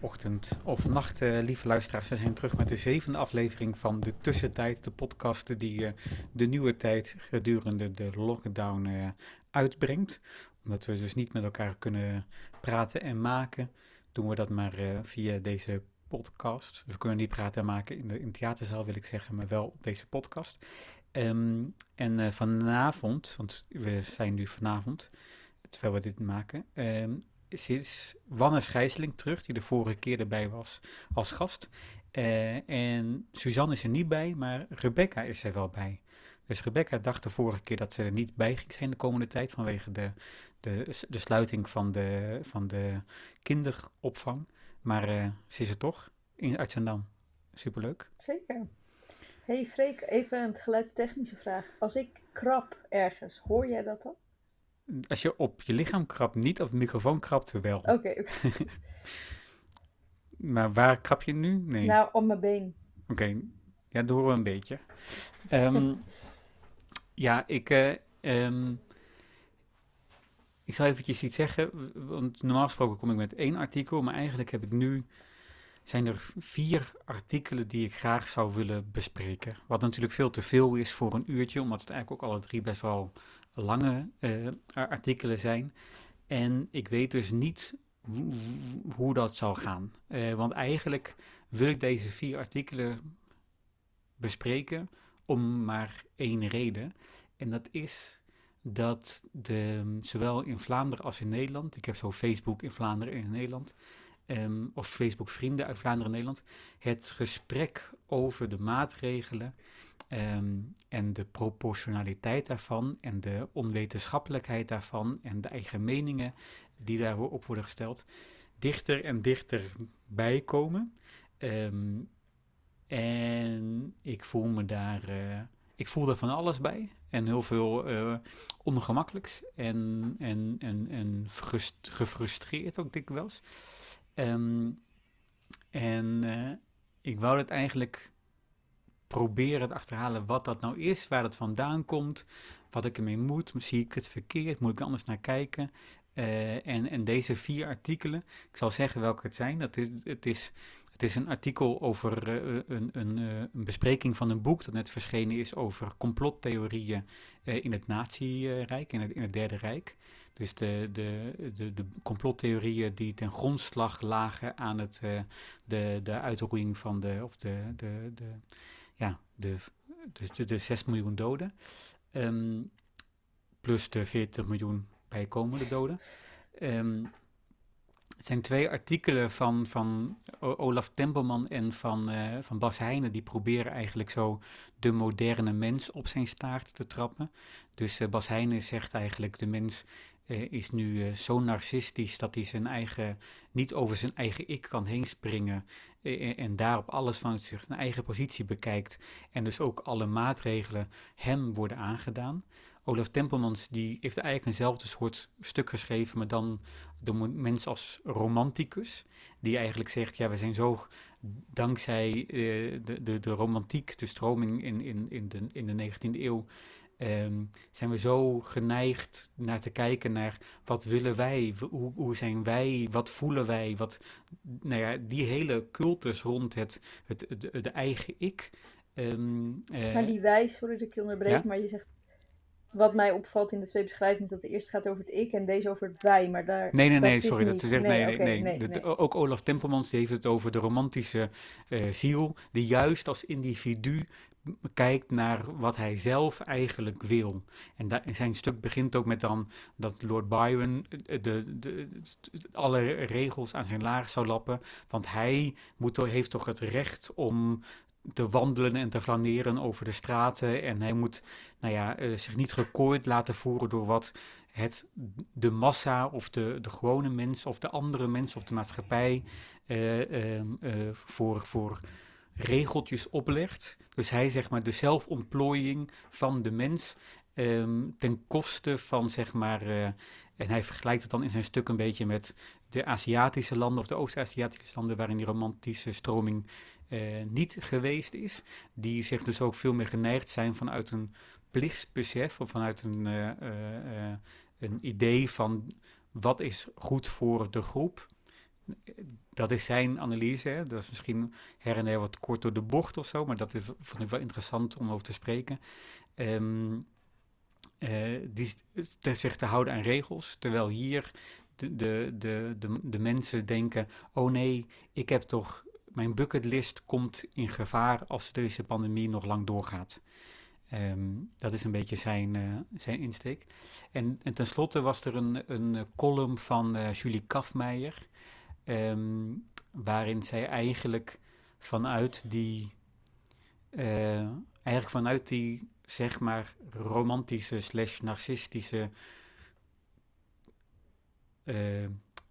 ochtend of nacht, eh, lieve luisteraars. We zijn terug met de zevende aflevering van de Tussentijd, de podcast die uh, de nieuwe tijd gedurende de lockdown uh, uitbrengt. Omdat we dus niet met elkaar kunnen praten en maken, doen we dat maar via deze podcast. We kunnen niet praten en maken in de in theaterzaal, wil ik zeggen, maar wel op deze podcast. Um, en vanavond, want we zijn nu vanavond, terwijl we dit maken, um, is Wanne Schijsling terug, die de vorige keer erbij was als gast. Uh, en Suzanne is er niet bij, maar Rebecca is er wel bij. Dus Rebecca dacht de vorige keer dat ze er niet bij ging zijn de komende tijd vanwege de, de, de sluiting van de, van de kinderopvang. Maar uh, ze is er toch in Artsendam. Superleuk. Zeker. Hey Freek, even een geluidstechnische vraag. Als ik krap ergens, hoor jij dat dan? Als je op je lichaam krabt, niet op de microfoon krabt, wel. Oké, maar waar krap je nu? Nee. Nou, op mijn been. Oké, ja, dat horen we een beetje. Um, ja, ik, uh, um, ik zal eventjes iets zeggen, want normaal gesproken kom ik met één artikel, maar eigenlijk heb ik nu, zijn er vier artikelen die ik graag zou willen bespreken. Wat natuurlijk veel te veel is voor een uurtje, omdat het eigenlijk ook alle drie best wel lange uh, artikelen zijn. En ik weet dus niet hoe dat zal gaan. Uh, want eigenlijk wil ik deze vier artikelen bespreken om maar één reden. En dat is dat de, zowel in Vlaanderen als in Nederland, ik heb zo Facebook in Vlaanderen en in Nederland, um, of Facebook vrienden uit Vlaanderen en Nederland, het gesprek over de maatregelen Ehm, en de proportionaliteit daarvan en de onwetenschappelijkheid daarvan en de eigen meningen die daarop worden gesteld, dichter en dichter bijkomen. Um, en ik voel me daar, uh, ik voel van alles bij en heel veel uh, ongemakkelijks en, en, en, en gefrustreerd ook dikwijls. Um, en uh, ik wou het eigenlijk proberen te achterhalen wat dat nou is, waar het vandaan komt, wat ik ermee moet. Zie ik het verkeerd? Moet ik er anders naar kijken? Uh, en, en deze vier artikelen, ik zal zeggen welke het zijn. Dat is, het, is, het is een artikel over uh, een, een, uh, een, bespreking van een boek dat net verschenen is over complottheorieën in het Nazi-rijk, in het, in het Derde Rijk. Dus de, de, de, de complottheorieën die ten grondslag lagen aan het, de, de uitroeiing van de, of de, de, de ja, de, de, de 6 miljoen doden. Um, plus de 40 miljoen bijkomende doden. Um, het zijn twee artikelen van, van Olaf Tempelman en van, uh, van Bas Heijnen. Die proberen eigenlijk zo de moderne mens op zijn staart te trappen. Dus uh, Bas Heijnen zegt eigenlijk: de mens uh, is nu zo narcistisch dat hij zijn eigen, niet over zijn eigen ik kan heen springen. en daarop alles van zich, zijn eigen positie bekijkt. En dus ook alle maatregelen hem worden aangedaan. Olaf Tempelmans die heeft eigenlijk eenzelfde soort stuk geschreven, maar dan de mens als romanticus. Die eigenlijk zegt, ja, we zijn zo dankzij de, de, de romantiek, de stroming in, in, in, de, in de 19e eeuw, um, zijn we zo geneigd naar te kijken naar wat willen wij, hoe, hoe zijn wij, wat voelen wij, wat, nou ja, die hele cultus rond het, het, de, de eigen ik. Um, uh, maar die wij, sorry dat ik je onderbreek, ja? maar je zegt wat mij opvalt in de twee beschrijvingen is dat de eerste gaat over het ik en deze over het wij, maar daar... Nee, nee, nee, sorry, dat zegt, nee, nee, okay, nee, nee, de, nee. Ook Olaf Tempelmans heeft het over de romantische uh, ziel, die juist als individu kijkt naar wat hij zelf eigenlijk wil. En, zijn stuk begint ook met dan dat Lord Byron de, de, de, alle regels aan zijn laag zou lappen, want hij moet, heeft toch het recht om te wandelen en te flaneren over de straten. En hij moet nou ja, uh, zich niet gekooid laten voeren door wat het, de massa of de, de gewone mens of de andere mens of de maatschappij uh, uh, voor, voor regeltjes oplegt. Dus hij zeg maar de zelfontplooiing van de mens um, ten koste van zeg maar. en hij vergelijkt het dan in zijn stuk een beetje met de Aziatische landen of de Oost-Aziatische landen waarin die romantische stroming uh, niet geweest is. Die zich dus ook veel meer geneigd zijn vanuit een plichtsbesef of vanuit een, uh, een idee van wat is goed voor de groep. Dat is zijn analyse. Hè. Dat is misschien her en der wat kort door de bocht of zo, maar dat is, vond ik wel interessant om over te spreken. Um, uh, die zich te houden aan regels, terwijl hier de, de, de, de, mensen denken: oh nee, ik heb toch, mijn bucketlist komt in gevaar als deze pandemie nog lang doorgaat. Um, dat is een beetje zijn, uh, zijn insteek. En, en tenslotte was er een, een column van uh, Julie Kafmeijer, um, waarin zij eigenlijk vanuit die, uh, eigenlijk vanuit die zeg maar romantische slash narcistische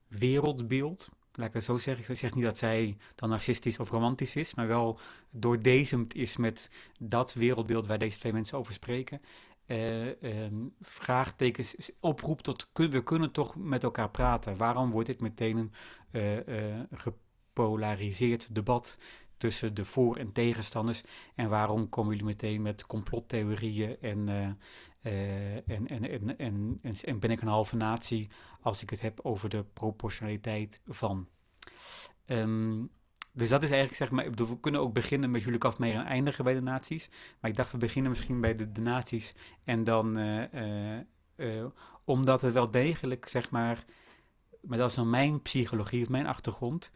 wereldbeeld laat ik het zo zeggen. Ik zeg niet dat zij dan narcistisch of romantisch is, maar wel doordezemd is met dat wereldbeeld waar deze twee mensen over spreken. Uh, vraagtekens oproept tot we kunnen toch met elkaar praten. Waarom wordt dit meteen een uh, uh, gepolariseerd debat tussen de voor- en tegenstanders? En waarom komen jullie meteen met complottheorieën en, en, en, en, en, en, ben ik een halve natie als ik het heb over de proportionaliteit van? Um, dus dat is eigenlijk, zeg maar, ik bedoel, we kunnen ook beginnen met Julie Kafmeijer en eindigen bij de naties. Maar ik dacht, we beginnen misschien bij de, de naties en dan, uh, uh, omdat het wel degelijk, zeg maar, maar dat is dan mijn psychologie of mijn achtergrond,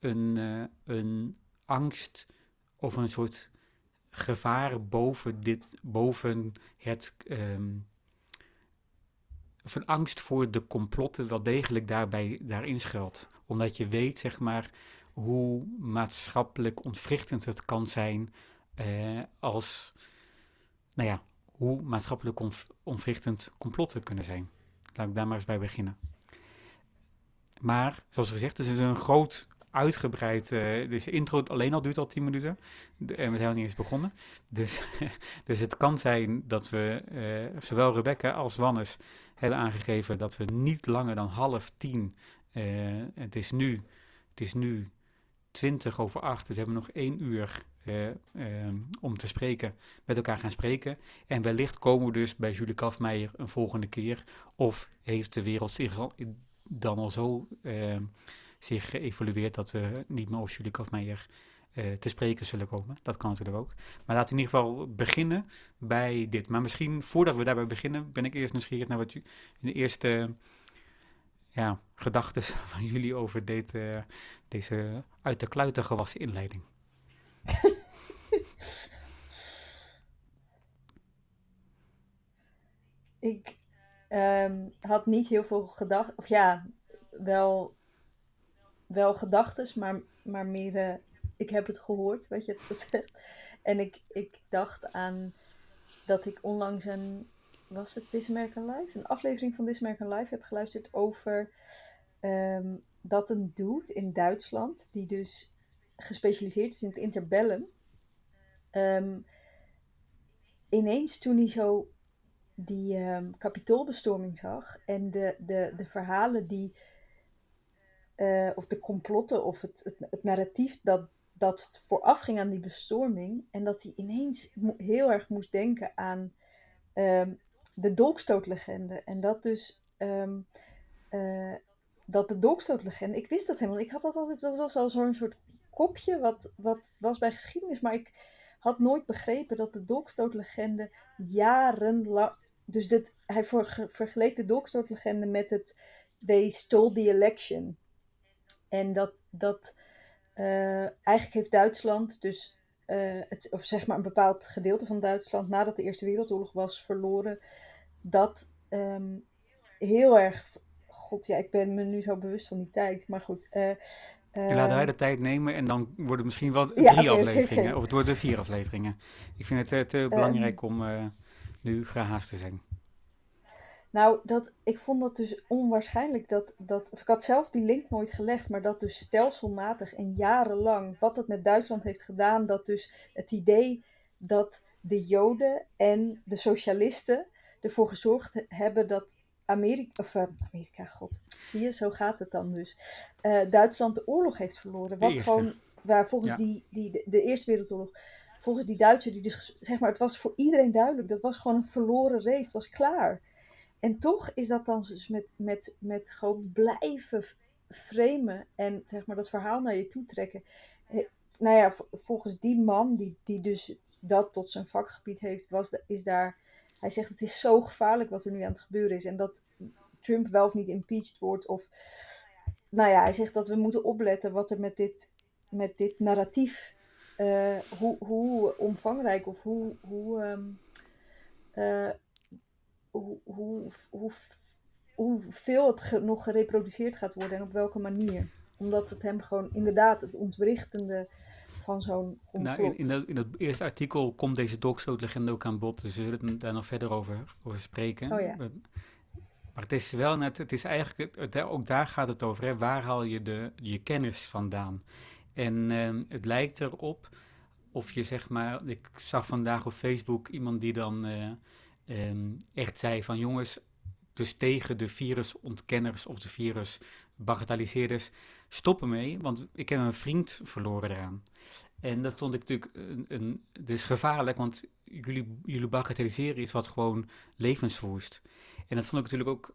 een, een angst of een soort gevaar boven dit, boven het, um, of een angst voor de complotten wel degelijk daarbij, daarin schuilt. Omdat je weet, zeg maar, hoe maatschappelijk ontwrichtend het kan zijn eh, als, nou ja, hoe maatschappelijk ontwrichtend complotten kunnen zijn. Laat ik daar maar eens bij beginnen. Maar, zoals gezegd, het is een groot, uitgebreid. Uh, dus intro alleen al duurt al 10 minuten. en we zijn nog niet eens begonnen. Dus, dus het kan zijn dat we, uh, zowel Rebecca als Wannes, hebben aangegeven dat we niet langer dan half tien. Het, is nu, het is nu 20 over 8, dus we hebben nog één uur uh, uh, om te spreken, met elkaar gaan spreken. En wellicht komen we dus bij Julie Kafmeijer een volgende keer. Of heeft de wereld zich dan al zo uh, zich geëvolueerd dat we niet meer over Julie Kafmeijer te spreken zullen komen. Dat kan natuurlijk ook. Maar laten we in ieder geval beginnen bij dit. Maar misschien voordat we daarbij beginnen, ben ik eerst nieuwsgierig naar wat u in de eerste ja, gedachten van jullie over dit, uh, deze uit de kluiten gewassen inleiding. ik um, had niet heel veel gedachten, of ja, wel, wel gedachten, maar, maar meer, uh, ik heb het gehoord wat je hebt gezegd. En ik, ik dacht aan dat ik onlangs een was het This American Life? Een aflevering van This American Life heb geluisterd over um, dat een dude in Duitsland, die dus gespecialiseerd is in het interbellum, um, ineens toen hij zo die um, kapitoolbestorming zag en de, de, de verhalen die, uh, of de complotten of het, het, narratief dat, dat voorafging aan die bestorming, en dat hij ineens heel erg moest denken aan de dolkstootlegende. En dat dus. Um, uh, dat de dolkstootlegende. Ik wist dat helemaal. Ik had dat altijd. Dat was al zo'n soort kopje. Wat, wat was bij geschiedenis. Maar ik had nooit begrepen dat de dolkstootlegende jarenlang. Dus dit, hij vergeleek de dolkstootlegende met het. They stole the election. En dat. dat uh, eigenlijk heeft Duitsland dus uh, het, of zeg maar een bepaald gedeelte van Duitsland nadat de Eerste Wereldoorlog was verloren, dat um, heel erg. God, ja, ik ben me nu zo bewust van die tijd, maar goed. Uh, uh, laten wij de tijd nemen en dan worden het misschien wel drie ja, okay, afleveringen, okay, of het worden vier afleveringen. Ik vind het uh, te belangrijk um, om nu gehaast te zijn. Nou, dat, ik vond dat dus onwaarschijnlijk dat, dat, of ik had zelf die link nooit gelegd, maar dat dus stelselmatig en jarenlang, wat dat met Duitsland heeft gedaan, dat dus het idee dat de Joden en de socialisten ervoor gezorgd hebben dat Amerika, of uh, Amerika, god, zie je, zo gaat het dan dus, uh, Duitsland de oorlog heeft verloren. Wat gewoon, waar volgens ja. die, die, de, de Eerste Wereldoorlog, volgens die Duitsers, die dus, zeg maar, het was voor iedereen duidelijk, dat was gewoon een verloren race, het was klaar. En toch is dat dan dus met, met, met gewoon blijven framen en zeg maar dat verhaal naar je toe trekken. nou ja, volgens die man, die, die dus dat tot zijn vakgebied heeft, was de, is daar. Hij zegt het is zo gevaarlijk wat er nu aan het gebeuren is. En dat Trump wel of niet impeached wordt. Of nou ja, hij zegt dat we moeten opletten wat er met dit, met dit narratief. Uh, hoe, hoe omvangrijk of hoe, hoe, um, uh, hoe, hoe, hoe, hoeveel het nog gereproduceerd gaat worden en op welke manier. Omdat het hem gewoon inderdaad het ontwrichtende van zo'n Nou, in, in, dat, in dat eerste artikel komt deze legende ook aan bod, dus we zullen daar nog verder over, over spreken. Oh, ja. Maar het is wel net, het is eigenlijk, het, ook daar gaat het over, hè, waar haal je de, je kennis vandaan? En uh, het lijkt erop of je zeg maar, ik zag vandaag op Facebook iemand die dan uh, um, echt zei van jongens, dus tegen de virusontkenners of de virusbagatelliseerders, stoppen mee, want ik heb een vriend verloren eraan. En dat vond ik natuurlijk een, een is gevaarlijk, want jullie, jullie bagatelliseren is wat gewoon levensverwoest. En dat vond ik natuurlijk ook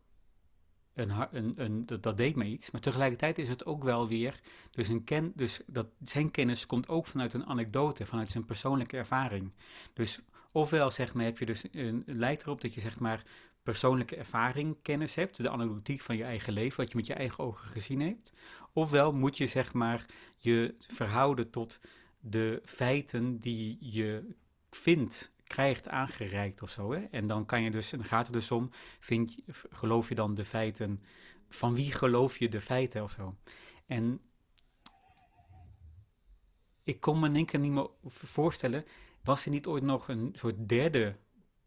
een, een, een, dat, deed me iets. Maar tegelijkertijd is het ook wel weer. Dus, een ken, dus dat, zijn kennis komt ook vanuit een anekdote, vanuit zijn persoonlijke ervaring. Dus ofwel zeg maar, heb je dus een, leidt erop dat je zeg maar persoonlijke ervaring, kennis hebt, de anekdotiek van je eigen leven, wat je met je eigen ogen gezien hebt. Ofwel moet je zeg maar je verhouden tot de feiten die je vindt, krijgt aangereikt of zo. Hè? En dan kan je dus, en gaat het dus om, vind geloof je dan de feiten, van wie geloof je de feiten of zo. En ik kon me in één keer niet meer voorstellen, was er niet ooit nog een soort derde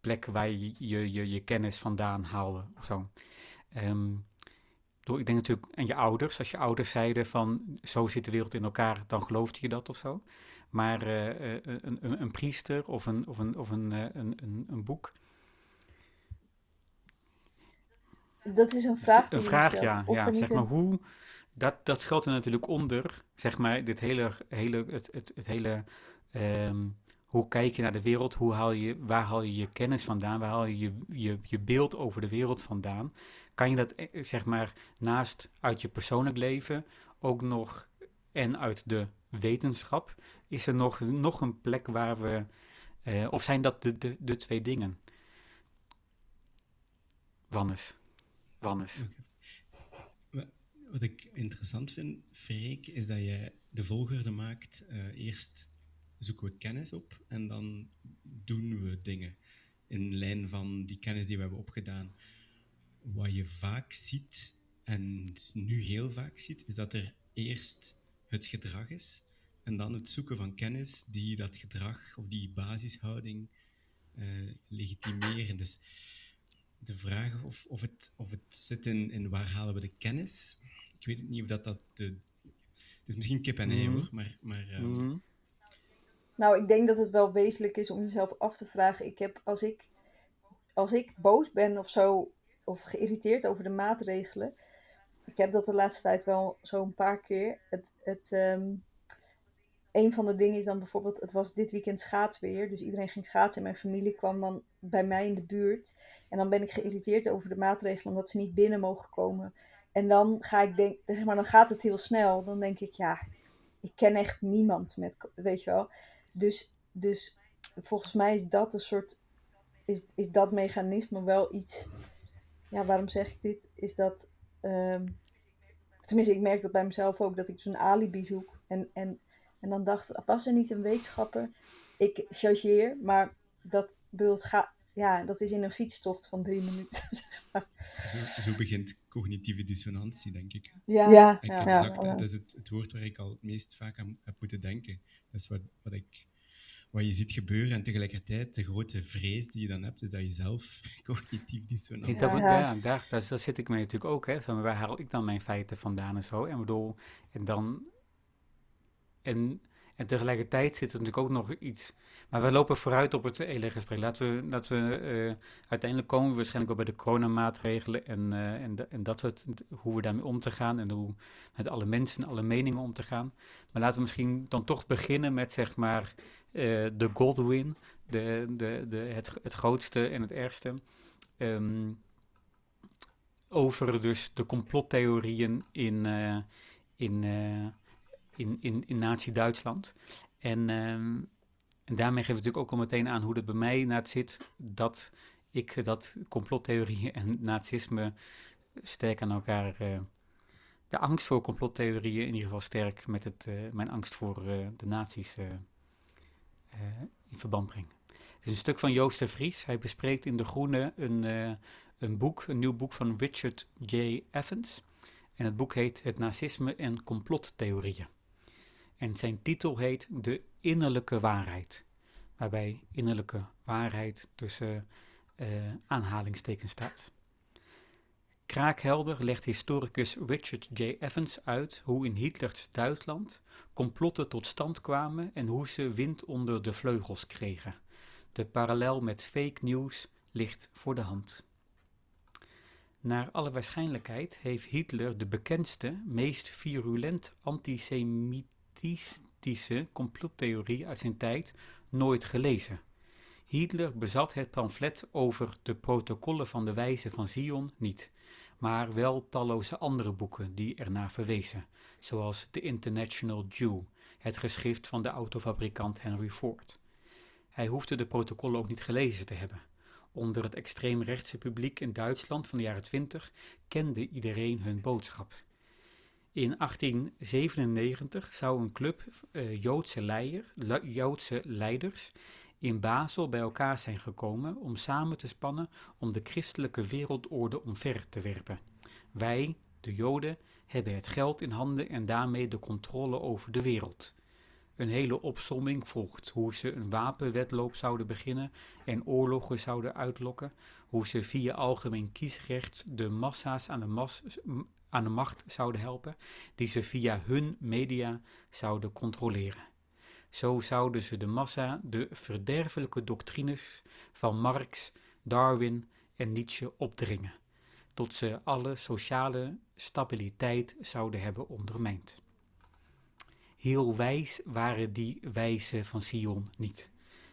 plek waar je je, je, je kennis vandaan haalde of zo? Um, door, ik denk natuurlijk aan je ouders. Als je ouders zeiden van zo zit de wereld in elkaar, dan geloofde je dat of zo. Maar uh, een, een, een, priester of een, of een, of een, een, een, een boek. Dat is een vraag. Die een vraag, ja. ja zeg maar hoe. Dat, dat schuilt er natuurlijk onder, zeg maar, dit hele, hele, het, het, het hele um, hoe kijk je naar de wereld? Hoe haal je, waar haal je je kennis vandaan? Waar haal je je, je, je beeld over de wereld vandaan? Kan je dat, eh, zeg maar, naast uit je persoonlijk leven ook nog en uit de wetenschap? Is er nog, nog een plek waar we, eh, of zijn dat de, de, de twee dingen? Wannes. Wannes. Wat ik interessant vind, Freek, is dat je de volgorde maakt. Uh, eerst zoeken we kennis op en dan doen we dingen in lijn van die kennis die we hebben opgedaan. Wat je vaak ziet, en nu heel vaak ziet, is dat er eerst het gedrag is en dan het zoeken van kennis die dat gedrag of die basishouding uh, legitimeren. Dus de vraag of, of, het, of het zit in, in waar halen we de kennis. Ik weet niet of dat dat de. Het is misschien kip en ei mm hoor, maar. maar mm nou, ik denk dat het wel wezenlijk is om jezelf af te vragen. Ik heb, als ik, als ik boos ben of zo, of geïrriteerd over de maatregelen. Ik heb dat de laatste tijd wel zo een paar keer. Het, het, um, een van de dingen is dan bijvoorbeeld, het was dit weekend schaatsweer. Dus iedereen ging schaatsen en mijn familie kwam dan bij mij in de buurt. En dan ben ik geïrriteerd over de maatregelen omdat ze niet binnen mogen komen. En dan ga ik denk, zeg maar, dan gaat het heel snel. Dan denk ik, ja, ik ken echt niemand met, weet je wel. Dus, dus volgens mij is dat een soort, is, is dat mechanisme wel iets, ja, waarom zeg ik dit? Is dat, um, tenminste, ik merk dat bij mezelf ook, dat ik zo'n dus alibi zoek. En, en, en dan dacht, pas er niet een wetenschapper? Ik chargeer, maar dat bedoelt, ga, ja, dat is in een fietstocht van drie minuten. Zeg maar. Zo, zo begint cognitieve dissonantie, denk ik. Ja, ja, ja, exact, Dat is het, het woord waar ik al het meest vaak aan heb moeten denken. Dat is wat, wat, ik, wat je ziet gebeuren en tegelijkertijd de grote vrees die je dan hebt, is dat je zelf cognitief dissonant ja, ja, daar, daar, zit ik mee natuurlijk ook. Hè. waar haal ik dan mijn feiten vandaan en zo? En bedoel, en dan... En en tegelijkertijd zit er natuurlijk ook nog iets. Maar we lopen vooruit op het hele gesprek. Laten we, laten we uh, uiteindelijk komen we waarschijnlijk ook bij de coronamaatregelen en, uh, en, en dat soort, hoe we daarmee om te gaan en hoe met alle mensen, alle meningen om te gaan. Maar laten we misschien dan toch beginnen met zeg maar uh, de Godwin, de, de, de, het, het grootste en het ergste. Um, over dus de complottheorieën in, in, in, in, in Nazi-Duitsland. En, um, en daarmee geef ik natuurlijk ook al meteen aan hoe het bij mij naar zit dat ik dat complottheorieën en nazisme sterk aan elkaar. Uh, de angst voor complottheorieën in ieder geval sterk met het, mijn angst voor de nazi's in verband breng. Het is een stuk van Joost de Vries. Hij bespreekt in De Groene een, een boek, een nieuw boek van Richard J. Evans. En het boek heet Het Nazisme en Complottheorieën. En zijn titel heet De Innerlijke Waarheid. Waarbij innerlijke waarheid tussen uh, aanhalingstekens staat. Kraakhelder legt historicus Richard J. Evans uit hoe in Hitlers Duitsland complotten tot stand kwamen en hoe ze wind onder de vleugels kregen. De parallel met fake news ligt voor de hand. Naar alle waarschijnlijkheid heeft Hitler de bekendste, meest virulent antisemitische complottheorie uit zijn tijd nooit gelezen. Hitler bezat het pamflet over de protocollen van de wijze van Zion niet, maar wel talloze andere boeken die ernaar verwezen, zoals The International Jew, het geschrift van de autofabrikant Henry Ford. Hij hoefde de protocollen ook niet gelezen te hebben. Onder het extreemrechtse publiek in Duitsland van de jaren 20 kende iedereen hun boodschap. In 1897 zou een club uh, Joodse, Joodse leiders in Basel bij elkaar zijn gekomen om samen te spannen om de christelijke wereldorde omver te werpen. Wij, de Joden, hebben het geld in handen en daarmee de controle over de wereld. Een hele opsomming volgt hoe ze een wapenwedloop zouden beginnen en oorlogen zouden uitlokken, hoe ze via algemeen kiesrecht de massa's aan de, mas aan de macht zouden helpen, die ze via hun media zouden controleren. Zo zouden ze de massa de verderfelijke doctrines van Marx, Darwin en Nietzsche opdringen, tot ze alle sociale stabiliteit zouden hebben ondermijnd. Heel wijs waren die wijzen van Sion niet.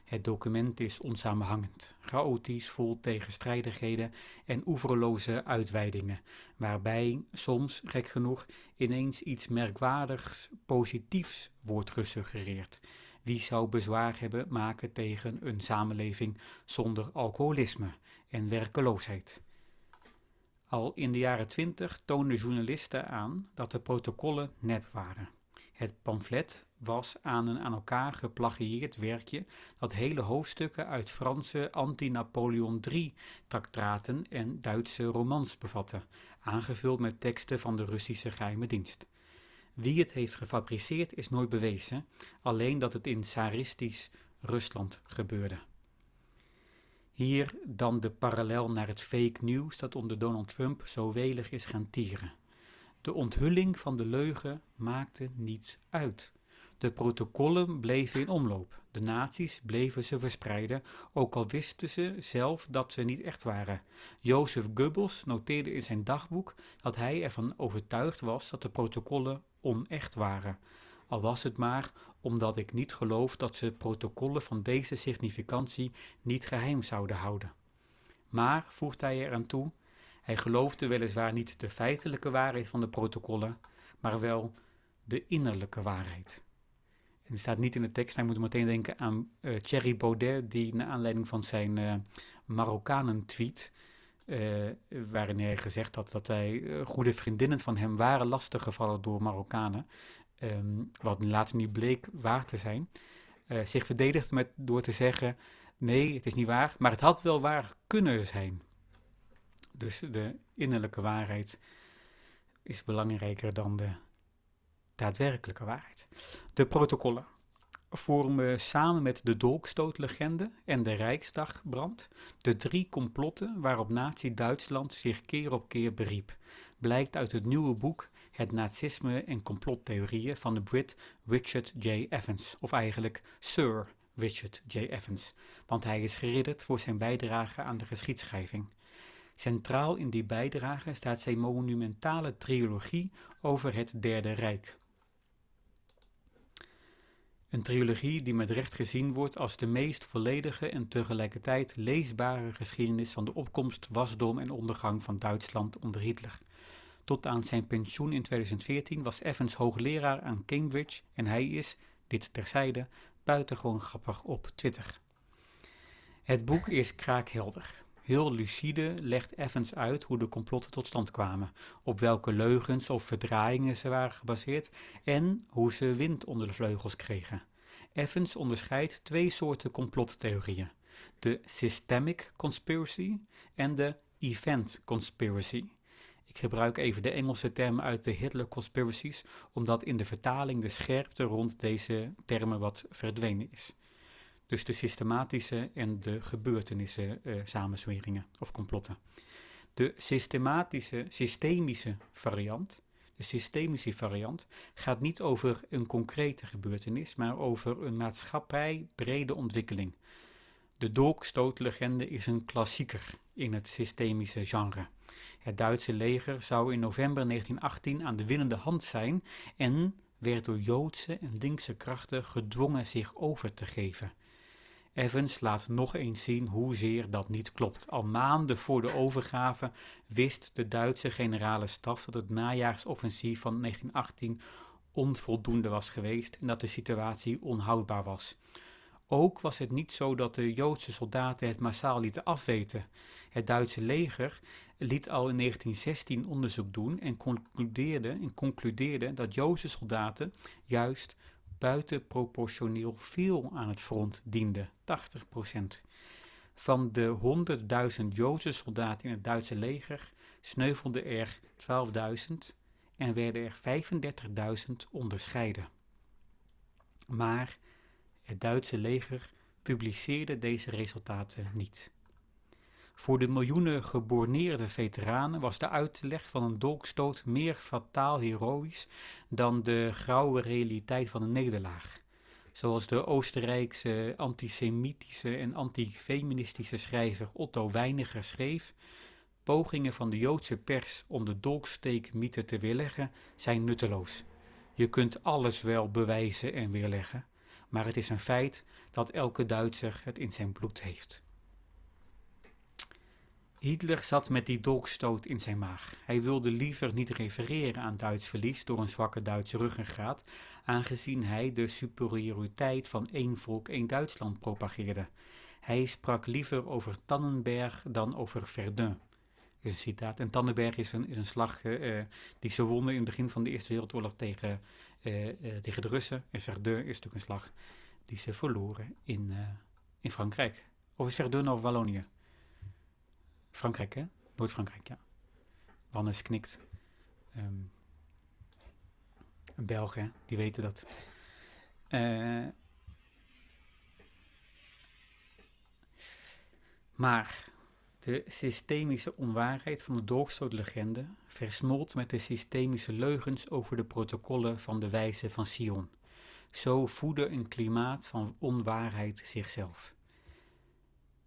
Het document is onsamenhangend, chaotisch, vol tegenstrijdigheden en oeverloze uitweidingen, waarbij soms, gek genoeg, ineens iets merkwaardigs positiefs wordt gesuggereerd. Wie zou bezwaar hebben maken tegen een samenleving zonder alcoholisme en werkeloosheid? Al in de jaren twintig toonden journalisten aan dat de protocollen nep waren. Het pamflet was aan een aan elkaar geplagieerd werkje dat hele hoofdstukken uit Franse anti-Napoleon III-traktaten en Duitse romans bevatte, aangevuld met teksten van de Russische geheime dienst. Wie het heeft gefabriceerd is nooit bewezen, alleen dat het in tsaristisch Rusland gebeurde. Hier dan de parallel naar het fake news dat onder Donald Trump zo welig is gaan tieren. De onthulling van de leugen maakte niets uit. De protocollen bleven in omloop. De naties bleven ze verspreiden, ook al wisten ze zelf dat ze niet echt waren. Jozef Goebbels noteerde in zijn dagboek dat hij ervan overtuigd was dat de protocollen onecht waren. Al was het maar omdat ik niet geloof dat ze protocollen van deze significantie niet geheim zouden houden. Maar, voegt hij eraan toe, hij geloofde weliswaar niet de feitelijke waarheid van de protocollen, maar wel de innerlijke waarheid. En staat niet in de tekst, maar je moet meteen denken aan uh, Thierry Baudet, die naar aanleiding van zijn uh, Marokkanen-tweet, uh, waarin hij gezegd had dat hij goede vriendinnen van hem waren lastiggevallen door Marokkanen, um, wat laatst niet bleek waar te zijn, zich verdedigd met, door te zeggen, nee, het is niet waar, maar het had wel waar kunnen zijn. Dus de innerlijke waarheid is belangrijker dan de daadwerkelijke waarheid. De protocollen vormen samen met de dolkstootlegende en de Rijksdagbrand de drie complotten waarop Nazi-Duitsland zich keer op keer beriep. Blijkt uit het nieuwe boek Het Nazisme en complottheorieën van de Brit Richard J. Evans, of eigenlijk Sir Richard J. Evans, want hij is geridderd voor zijn bijdrage aan de geschiedschrijving. Centraal in die bijdrage staat zijn monumentale trilogie over het Derde Rijk. Een trilogie die met recht gezien wordt als de meest volledige en tegelijkertijd leesbare geschiedenis van de opkomst, wasdom en ondergang van Duitsland onder Hitler. Tot aan zijn pensioen in 2014 was Evans hoogleraar aan Cambridge en hij is, dit terzijde, buitengewoon grappig op Twitter. Het boek is kraakhelder. Heel lucide legt Evans uit hoe de complotten tot stand kwamen, op welke leugens of verdraaiingen ze waren gebaseerd en hoe ze wind onder de vleugels kregen. Evans onderscheidt twee soorten complottheorieën: de systemic conspiracy en de event conspiracy. Ik gebruik even de Engelse termen uit de Hitler conspiracies, omdat in de vertaling de scherpte rond deze termen wat verdwenen is. Dus de systematische en de gebeurtenissen uh, samensweringen of complotten. De systematische, systemische variant, de systemische variant, gaat niet over een concrete gebeurtenis, maar over een maatschappij brede ontwikkeling. De dolkstootlegende is een klassieker in het systemische genre. Het Duitse leger zou in november 1918 aan de winnende hand zijn en werd door Joodse en linkse krachten gedwongen zich over te geven. Evans laat nog eens zien hoezeer dat niet klopt. Al maanden voor de overgave wist de Duitse generale staf dat het najaarsoffensief van 1918 onvoldoende was geweest en dat de situatie onhoudbaar was. Ook was het niet zo dat de Joodse soldaten het massaal lieten afweten. Het Duitse leger liet al in 1916 onderzoek doen en concludeerde, en concludeerde dat Joodse soldaten juist buitenproportioneel veel aan het front dienden, 80%. Van de 100.000 Joodse soldaten in het Duitse leger sneuvelden er 12.000 en werden er 35.000 onderscheiden. Maar het Duitse leger publiceerde deze resultaten niet. Voor de miljoenen geborneerde veteranen was de uitleg van een dolkstoot meer fataal heroïs dan de grauwe realiteit van een nederlaag. Zoals de Oostenrijkse antisemitische en antifeministische schrijver Otto Weiniger schreef: Pogingen van de Joodse pers om de dolksteekmythe te weerleggen zijn nutteloos. Je kunt alles wel bewijzen en weerleggen, maar het is een feit dat elke Duitser het in zijn bloed heeft. Hitler zat met die dolkstoot in zijn maag. Hij wilde liever niet refereren aan Duits verlies door een zwakke Duitse ruggengraat, aangezien hij de superioriteit van één volk, één Duitsland propageerde. Hij sprak liever over Tannenberg dan over Verdun. is een citaat. En Tannenberg is een, is een slag uh, die ze wonnen in het begin van de Eerste Wereldoorlog tegen, uh, tegen de Russen. En Verdun is natuurlijk een slag die ze verloren in, in Frankrijk. Of Verdun of Wallonië? Frankrijk, hè? Noord-Frankrijk, ja. Wannes knikt. Um, een Belg, hè? Die weten dat. Uh, maar de systemische onwaarheid van de dolkstootlegende versmolt met de systemische leugens over de protocollen van de wijze van Sion. Zo voedde een klimaat van onwaarheid zichzelf.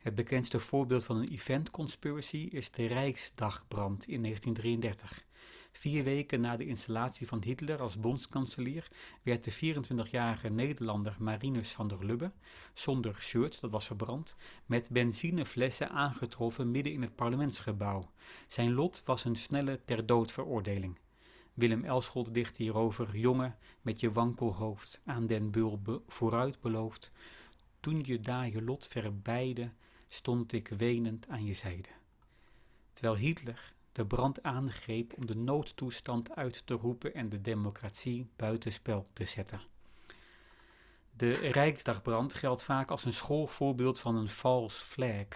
Het bekendste voorbeeld van een event conspiracy is de Rijksdagbrand in 1933. Vier weken na de installatie van Hitler als bondskanselier werd de 24-jarige Nederlander Marinus van der Lubbe, zonder shirt, dat was verbrand, met benzineflessen aangetroffen midden in het parlementsgebouw. Zijn lot was een snelle ter dood veroordeling. Willem Elschot dicht hierover: Jongen, met je wankelhoofd aan den bul vooruit beloofd, toen je daar je lot verbeide, stond ik wenend aan je zijde. Terwijl Hitler de brand aangreep om de noodtoestand uit te roepen en de democratie buitenspel te zetten. De Rijksdagbrand geldt vaak als een schoolvoorbeeld van een false flag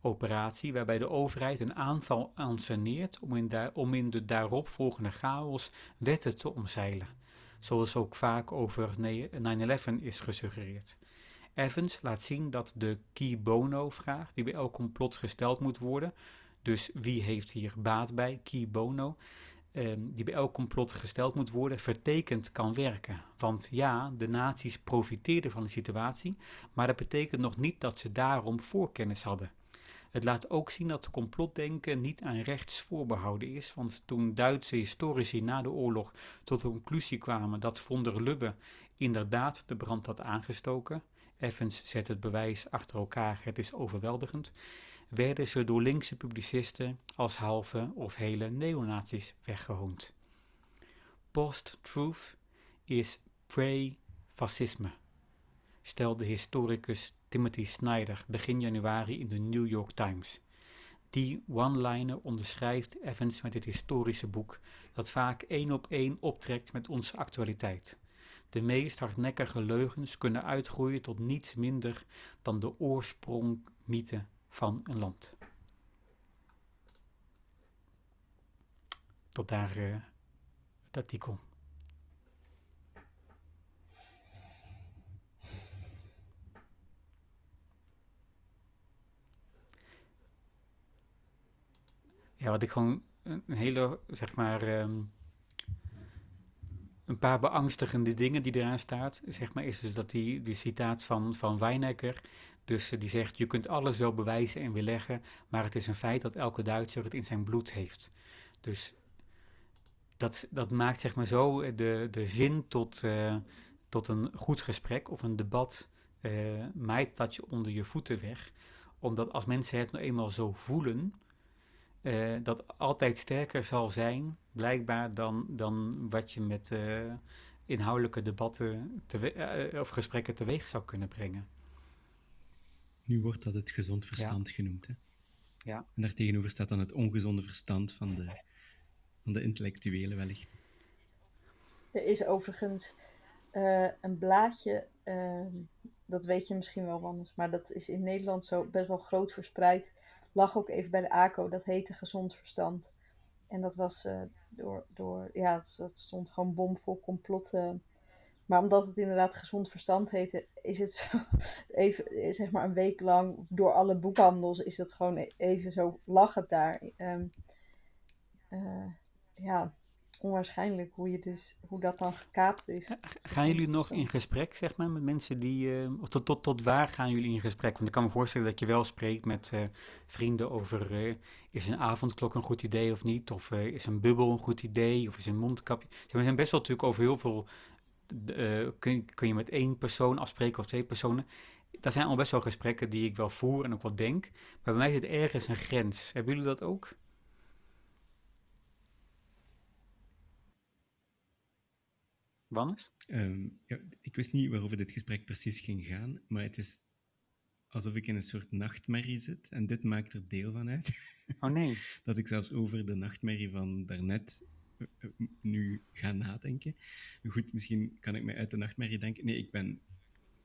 operatie waarbij de overheid een aanval anseneert om om in de daaropvolgende chaos wetten te omzeilen, zoals ook vaak over 9-11 is gesuggereerd. Evans laat zien dat de key bono-vraag, die bij elk complot gesteld moet worden, dus wie heeft hier baat bij, key bono, ehm, die bij elk complot gesteld moet worden, vertekend kan werken. Want ja, de nazi's profiteerden van de situatie, maar dat betekent nog niet dat ze daarom voorkennis hadden. Het laat ook zien dat complotdenken niet aan rechts voorbehouden is, want toen Duitse historici na de oorlog tot de conclusie kwamen dat von der Lubbe inderdaad de brand had aangestoken, Evans zet het bewijs achter elkaar, het is overweldigend, werden ze door linkse publicisten als halve of hele neonazies weggehoond. Post-truth is pre-fascisme, stelde historicus Timothy Snyder begin januari in de New York Times. Die one-liner onderschrijft Evans met dit historische boek, dat vaak één op één optrekt met onze actualiteit. De meest hardnekkige leugens kunnen uitgroeien tot niets minder dan de oorsprongmythe van een land. Tot daar uh, het artikel. Ja, wat ik gewoon een hele, zeg maar, um, een paar beangstigende dingen die eraan staat, zeg maar, is dus dat die, die citaat van, van Wijnecker, dus die zegt, je kunt alles wel bewijzen en weerleggen, maar het is een feit dat elke Duitser het in zijn bloed heeft. Dus dat, dat maakt zeg maar zo de, de zin tot, uh, tot een goed gesprek of een debat, uh, maait dat je onder je voeten weg. Omdat als mensen het nou eenmaal zo voelen, uh, dat altijd sterker zal zijn, blijkbaar, dan, dan wat je met uh, inhoudelijke debatten te, uh, of gesprekken teweeg zou kunnen brengen. Nu wordt dat het gezond verstand ja. genoemd. Hè? Ja. En daartegenover staat dan het ongezonde verstand van de, van de intellectuelen, wellicht. Er is overigens een blaadje, dat weet je misschien wel, anders, maar dat is in Nederland zo best wel groot verspreid lag ook even bij de ACO. Dat heette Gezond Verstand. En dat was uh, door, door, ja, dat stond gewoon bomvol complotten. Maar omdat het inderdaad gezond verstand heette, is het zo, even, zeg maar een week lang door alle boekhandels, is dat gewoon e-, even zo, lag het daar. Um, uh, ja, onwaarschijnlijk hoe, je dus, hoe dat dan gekaapt is. Gaan jullie nog in gesprek, zeg maar, met mensen die... Uh, of tot, tot, tot waar gaan jullie in gesprek? Want ik kan me voorstellen dat je wel spreekt met uh, vrienden over... Uh, is een avondklok een goed idee of niet? Of is een bubbel een goed idee? Of is een mondkapje... We zijn best wel natuurlijk over heel veel... kun, kun je met één persoon afspreken of twee personen? Dat zijn al best wel gesprekken die ik wel voer en ook wat denk. Maar bij mij zit ergens een grens. Hebben jullie dat ook? Um, ja, ik wist niet waarover dit gesprek precies ging gaan, maar het is alsof ik in een soort nachtmerrie zit en dit maakt er deel van uit. Oh nee. dat ik zelfs over de nachtmerrie van daarnet uh, nu ga nadenken. Goed, misschien kan ik mij uit de nachtmerrie denken. Nee, ik ben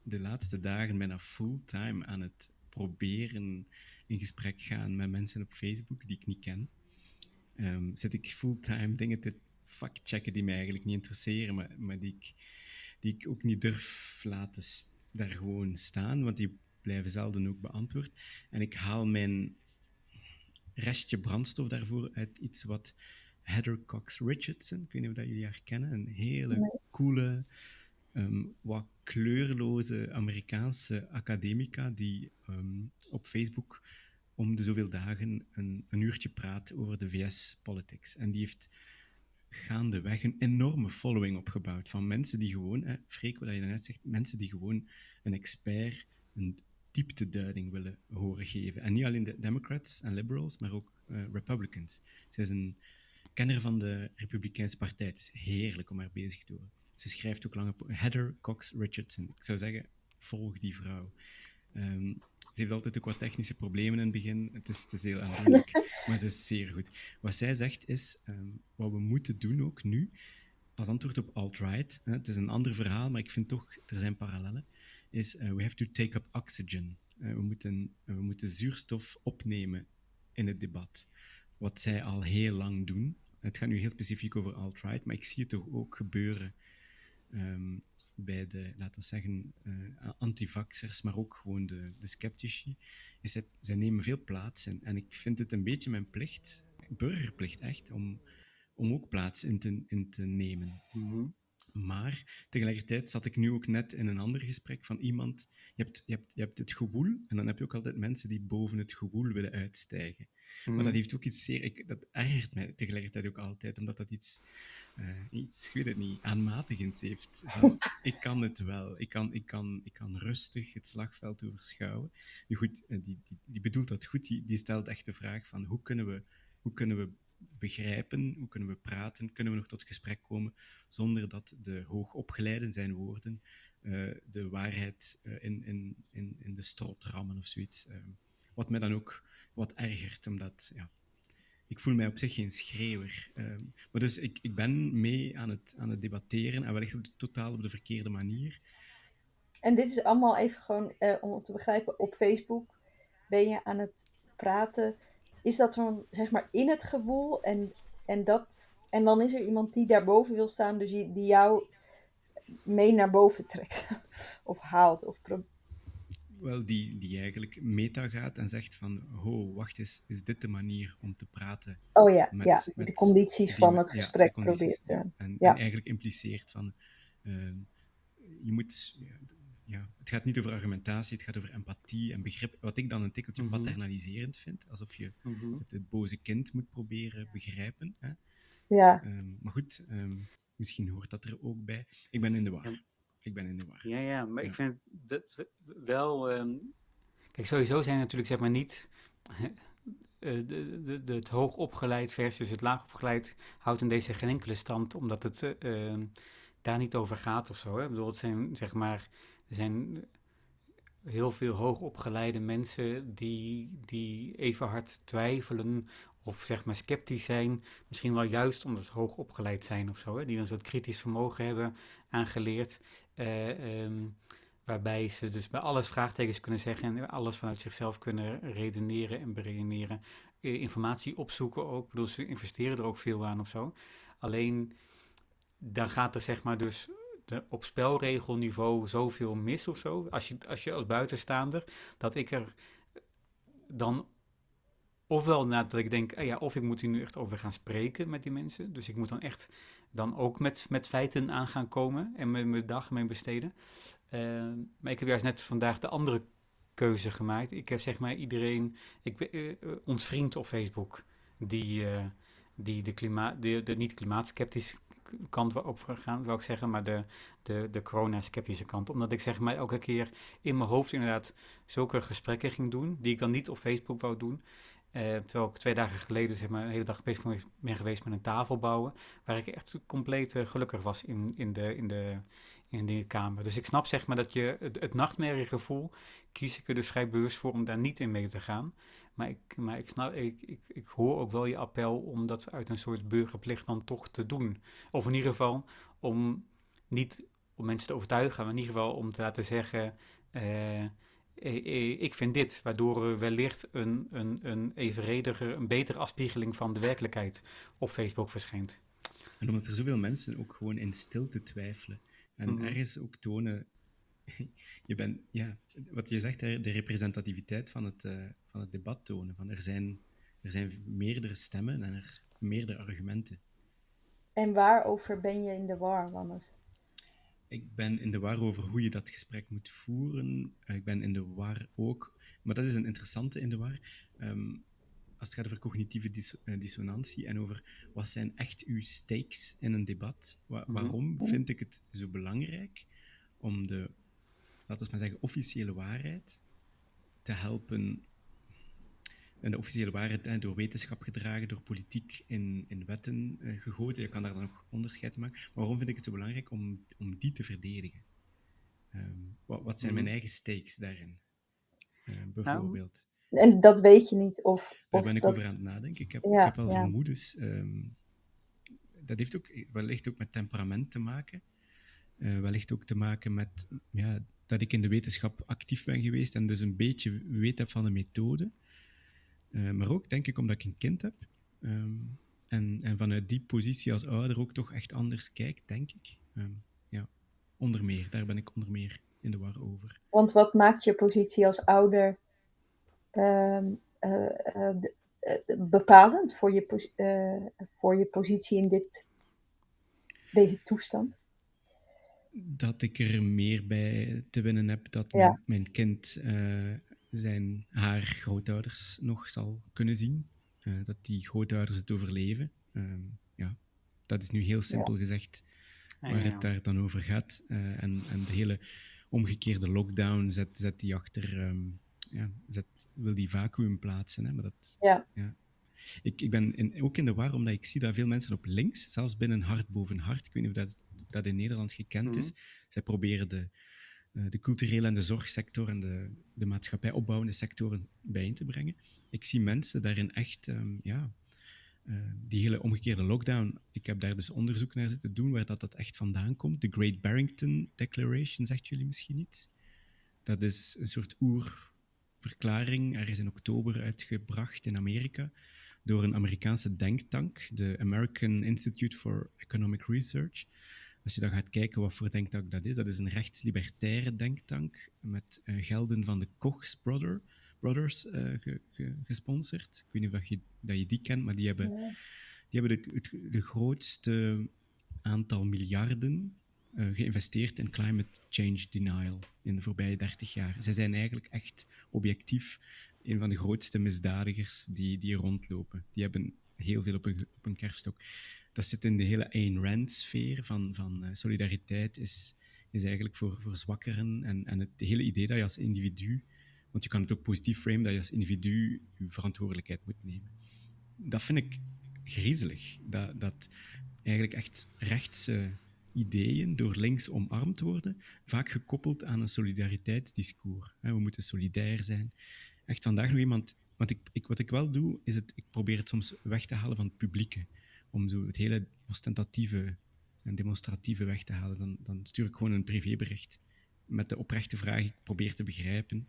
de laatste dagen bijna fulltime aan het proberen in gesprek gaan met mensen op Facebook die ik niet ken. Um, zit ik fulltime dingen te factchecken die mij eigenlijk niet interesseren, maar, maar die, ik, die ik ook niet durf laten daar gewoon staan, want die blijven zelden ook beantwoord. En ik haal mijn restje brandstof daarvoor uit iets wat Heather Cox Richardson, ik weet niet of dat jullie haar kennen, een hele nee. coole, um, wat kleurloze Amerikaanse academica die um, op Facebook om de zoveel dagen een, een uurtje praat over de VS-politics. En die heeft gaandeweg een enorme following opgebouwd van mensen die gewoon, hè, Freek, wat je net zegt, mensen die gewoon een expert een diepteduiding willen horen geven. En niet alleen de Democrats en Liberals, maar ook uh, Republicans. Zij is een kenner van de Republikeinse Partij. Het is heerlijk om haar bezig te horen. Ze schrijft ook lange... Heather Cox Richardson. Ik zou zeggen, volg die vrouw. Um, ze heeft altijd ook wat technische problemen in het begin. Het is, het is heel aandoenlijk, maar ze is zeer goed. Wat zij zegt is, um, wat we moeten doen ook nu, als antwoord op alt-right, het is een ander verhaal, maar ik vind toch, er zijn parallellen, is uh, we have to take up oxygen. Uh, we, moeten, uh, we moeten zuurstof opnemen in het debat. Wat zij al heel lang doen. Het gaat nu heel specifiek over alt-right, maar ik zie het toch ook gebeuren um, bij de, laten we zeggen, uh, antivaxers, maar ook gewoon de, de sceptici, zij nemen veel plaats. En, en ik vind het een beetje mijn plicht, burgerplicht echt, om, om ook plaats in te, in te nemen. -hmm. Maar tegelijkertijd zat ik nu ook net in een ander gesprek van iemand. Je hebt, je, hebt, je hebt het gewoel en dan heb je ook altijd mensen die boven het gewoel willen uitstijgen. Maar dat Mhm. heeft ook iets zeer. Ik, dat ergert mij tegelijkertijd ook altijd, omdat dat iets, eh, iets ik weet het niet, aanmatigends heeft. Van, ik kan het wel. Ik kan, ik, kan, ik kan rustig het slagveld overschouwen. Nu goed, eh, die, die, die bedoelt dat goed. Die, die stelt echt de vraag van hoe kunnen we, hoe kunnen we begrijpen, hoe kunnen we praten, kunnen we nog tot gesprek komen zonder dat de hoogopgeleiden zijn woorden eh, de waarheid eh, in, in, in, in de strot rammen of zoiets. Eh, wat mij dan ook wat ergert, omdat ja, ik voel mij op zich geen schreeuwer. Maar dus ik, ik ben mee aan het, aan het debatteren en wellicht op de, totaal op de verkeerde manier. En dit is allemaal even gewoon eh, om te begrijpen. Op Facebook ben je aan het praten. Is dat dan zeg maar in het gewoel en, en dat. En dan is er iemand die daarboven wil staan, dus die, die jou mee naar boven trekt. of haalt. Of Wel, die, die eigenlijk meta gaat en zegt van, ho, wacht eens, is dit de manier om te praten? oh ja, Met- ja, met de condities die van het ja, gesprek condities, probeert. ja. En, ja. en eigenlijk impliceert van, ehm, je moet, ja, het gaat niet over argumentatie, het gaat over empathie en begrip, wat ik dan een tikkeltje Mhm. paternaliserend vind, alsof je Mhm. het, het boze kind moet proberen begrijpen. Hè? ja. Ehm, maar goed, ehm, misschien hoort dat er ook bij. Ik ben in de war. Ja. Ik ben in de war. Ja, ja, maar Ja. ik vind dat wel. ehm, kijk, sowieso zijn natuurlijk zeg maar niet. eh, de, de, de, het hoogopgeleid versus het laagopgeleid houdt in deze geen enkele stand, omdat het eh, ehm, daar niet over gaat of zo. Hè? Ik bedoel, het zijn zeg maar. Er zijn heel veel hoogopgeleide mensen die, die even hard twijfelen of zeg maar sceptisch zijn. Misschien wel juist omdat ze hoogopgeleid zijn of zo. Hè? Die een soort kritisch vermogen hebben aangeleerd. ehm, waarbij ze dus bij alles vraagtekens kunnen zeggen en alles vanuit zichzelf kunnen redeneren en beredeneren. Eh, informatie opzoeken ook. Ik bedoel, ze investeren er ook veel aan of zo. Alleen dan gaat er zeg maar dus op spelregelniveau zoveel mis of zo. Als je, als buitenstaander, dat ik er dan ofwel nadat ik denk, ah ja, of ik moet hier nu echt over gaan spreken met die mensen. Dus ik moet dan echt dan ook met, met feiten aan gaan komen en mijn, mijn dag mee besteden. Eh, maar ik heb juist net vandaag de andere keuze gemaakt. Ik heb zeg maar iedereen, ik ben eh, eh, ons vriend op Facebook, die, eh, die de, klimaat, de, niet klimaatskeptische kant op gaan, wil ik zeggen, maar de, de, de corona-sceptische kant. Omdat ik zeg maar elke keer in mijn hoofd inderdaad zulke gesprekken ging doen, die ik dan niet op Facebook wou doen. Eh, terwijl ik twee dagen geleden zeg maar, een hele dag bezig ben- ben geweest met een tafel bouwen, waar ik echt compleet eh, gelukkig was in, in, de, in, de, in de kamer. Dus ik snap zeg maar dat je het, het nachtmerriegevoel, kies ik er dus vrij bewust voor om daar niet in mee te gaan. Maar ik, maar ik, snap, ik, ik, ik hoor ook wel je appel om dat uit een soort burgerplicht dan toch te doen. Of in ieder geval om niet om mensen te overtuigen, maar in ieder geval om te laten zeggen. eh, eh, eh, ik vind dit, waardoor er wellicht een, een, een evenrediger, een betere afspiegeling van de werkelijkheid op Facebook verschijnt. En omdat er zoveel mensen ook gewoon in stilte twijfelen. En Mhm. ergens ook tonen, je bent, ja, wat je zegt, hè, de representativiteit van het, eh, van het debat tonen. Van er, zijn, er zijn meerdere stemmen en er meerdere argumenten. En waarover ben je in de war, Wannes? Ik ben in de war over hoe je dat gesprek moet voeren. Eh, Ik ben in de war ook, maar dat is een interessante in de war. Ehm, als het gaat over cognitieve dis- eh, dissonantie en over wat zijn echt uw stakes in een debat. Wa- Mhm. waarom vind ik het zo belangrijk om de, laten we maar zeggen, officiële waarheid te helpen. En de officiële waarheid door wetenschap gedragen, door politiek in, in wetten eh, gegoten. Je kan daar dan nog onderscheid in maken. Maar waarom vind ik het zo belangrijk om, om die te verdedigen? Ehm, wat, wat zijn Mhm. mijn eigen stakes daarin? Eh, bijvoorbeeld. En dat weet je niet of... Daar of ben ik dat... over aan het nadenken. Ik heb, Ja, ik heb wel ja. vermoedens. ehm, dat heeft ook wellicht ook met temperament te maken. Eh, wellicht ook te maken met ja, dat ik in de wetenschap actief ben geweest en dus een beetje weet heb van de methode. Eh, maar ook, denk ik, omdat ik een kind heb. Ehm, en, en vanuit die positie als ouder ook toch echt anders kijk, denk ik. Ehm, ja, onder meer. Daar ben ik onder meer in de war over. Want wat maakt je positie als ouder ehm, eh, bepalend voor je, voor je positie in dit, deze toestand? Dat ik er meer bij te winnen heb dat Ja. mijn, mijn kind eh, zijn, haar grootouders nog zal kunnen zien. Eh, dat die grootouders het overleven. Ehm, ja, dat is nu heel simpel gezegd Ja, waar ja. het daar dan over gaat. Eh, en, en de hele omgekeerde lockdown zet, zet die achter, ehm, ja, zet, wil die vacuüm plaatsen. Hè? Maar dat, Ja. Ik, ik ben in, ook in de war, omdat ik zie dat veel mensen op links, zelfs binnen Hart boven Hart, ik weet niet of dat, dat in Nederland gekend is, zij proberen de, eh, de culturele en de zorgsector en de, de maatschappij opbouwende sectoren bijeen te brengen. Ik zie mensen daarin echt, ehm, ja, eh, die hele omgekeerde lockdown, ik heb daar dus onderzoek naar zitten doen waar dat, dat echt vandaan komt. De Great Barrington Declaration, zegt jullie misschien iets? Dat is een soort oerverklaring, er is in oktober uitgebracht in Amerika door een Amerikaanse denktank, de American Institute for Economic Research. Als je dan gaat kijken wat voor denktank dat is, dat is een rechtslibertaire denktank met eh, gelden van de Kochs brother, Brothers eh, ge- ge- gesponsord. Ik weet niet of dat je, dat je die kent, maar die hebben, die hebben de, het, de grootste aantal miljarden eh, geïnvesteerd in climate change denial in de voorbije 30 jaar. Zij zijn eigenlijk echt objectief een van de grootste misdadigers die, die rondlopen. Die hebben heel veel op een, op een kerfstok. Dat zit in de hele Ayn Rand-sfeer van, van eh, solidariteit is, is eigenlijk voor, zwakkeren. En, en het hele idee dat je als individu, want je kan het ook positief framen, dat je als individu je verantwoordelijkheid moet nemen. Dat vind ik griezelig. Dat, dat eigenlijk echt rechtse ideeën door links omarmd worden, vaak gekoppeld aan een solidariteitsdiscours. We moeten solidair zijn. Echt vandaag nog iemand... Want ik, ik, wat ik wel doe, is het, ik probeer het soms weg te halen van het publieke. Om zo het hele ostentatieve en demonstratieve weg te halen. Dan, dan stuur ik gewoon een privébericht met de oprechte vraag, ik probeer te begrijpen.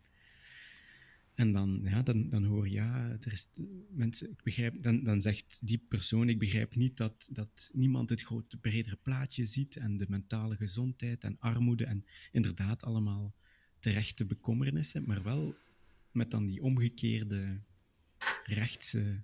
En dan, ja, dan, dan hoor je, ja, er is mensen, ik begrijp, dan, dan zegt die persoon, ik begrijp niet dat, dat niemand het grote, bredere plaatje ziet en de mentale gezondheid en armoede en inderdaad allemaal terechte bekommernissen, maar wel met dan die omgekeerde rechtse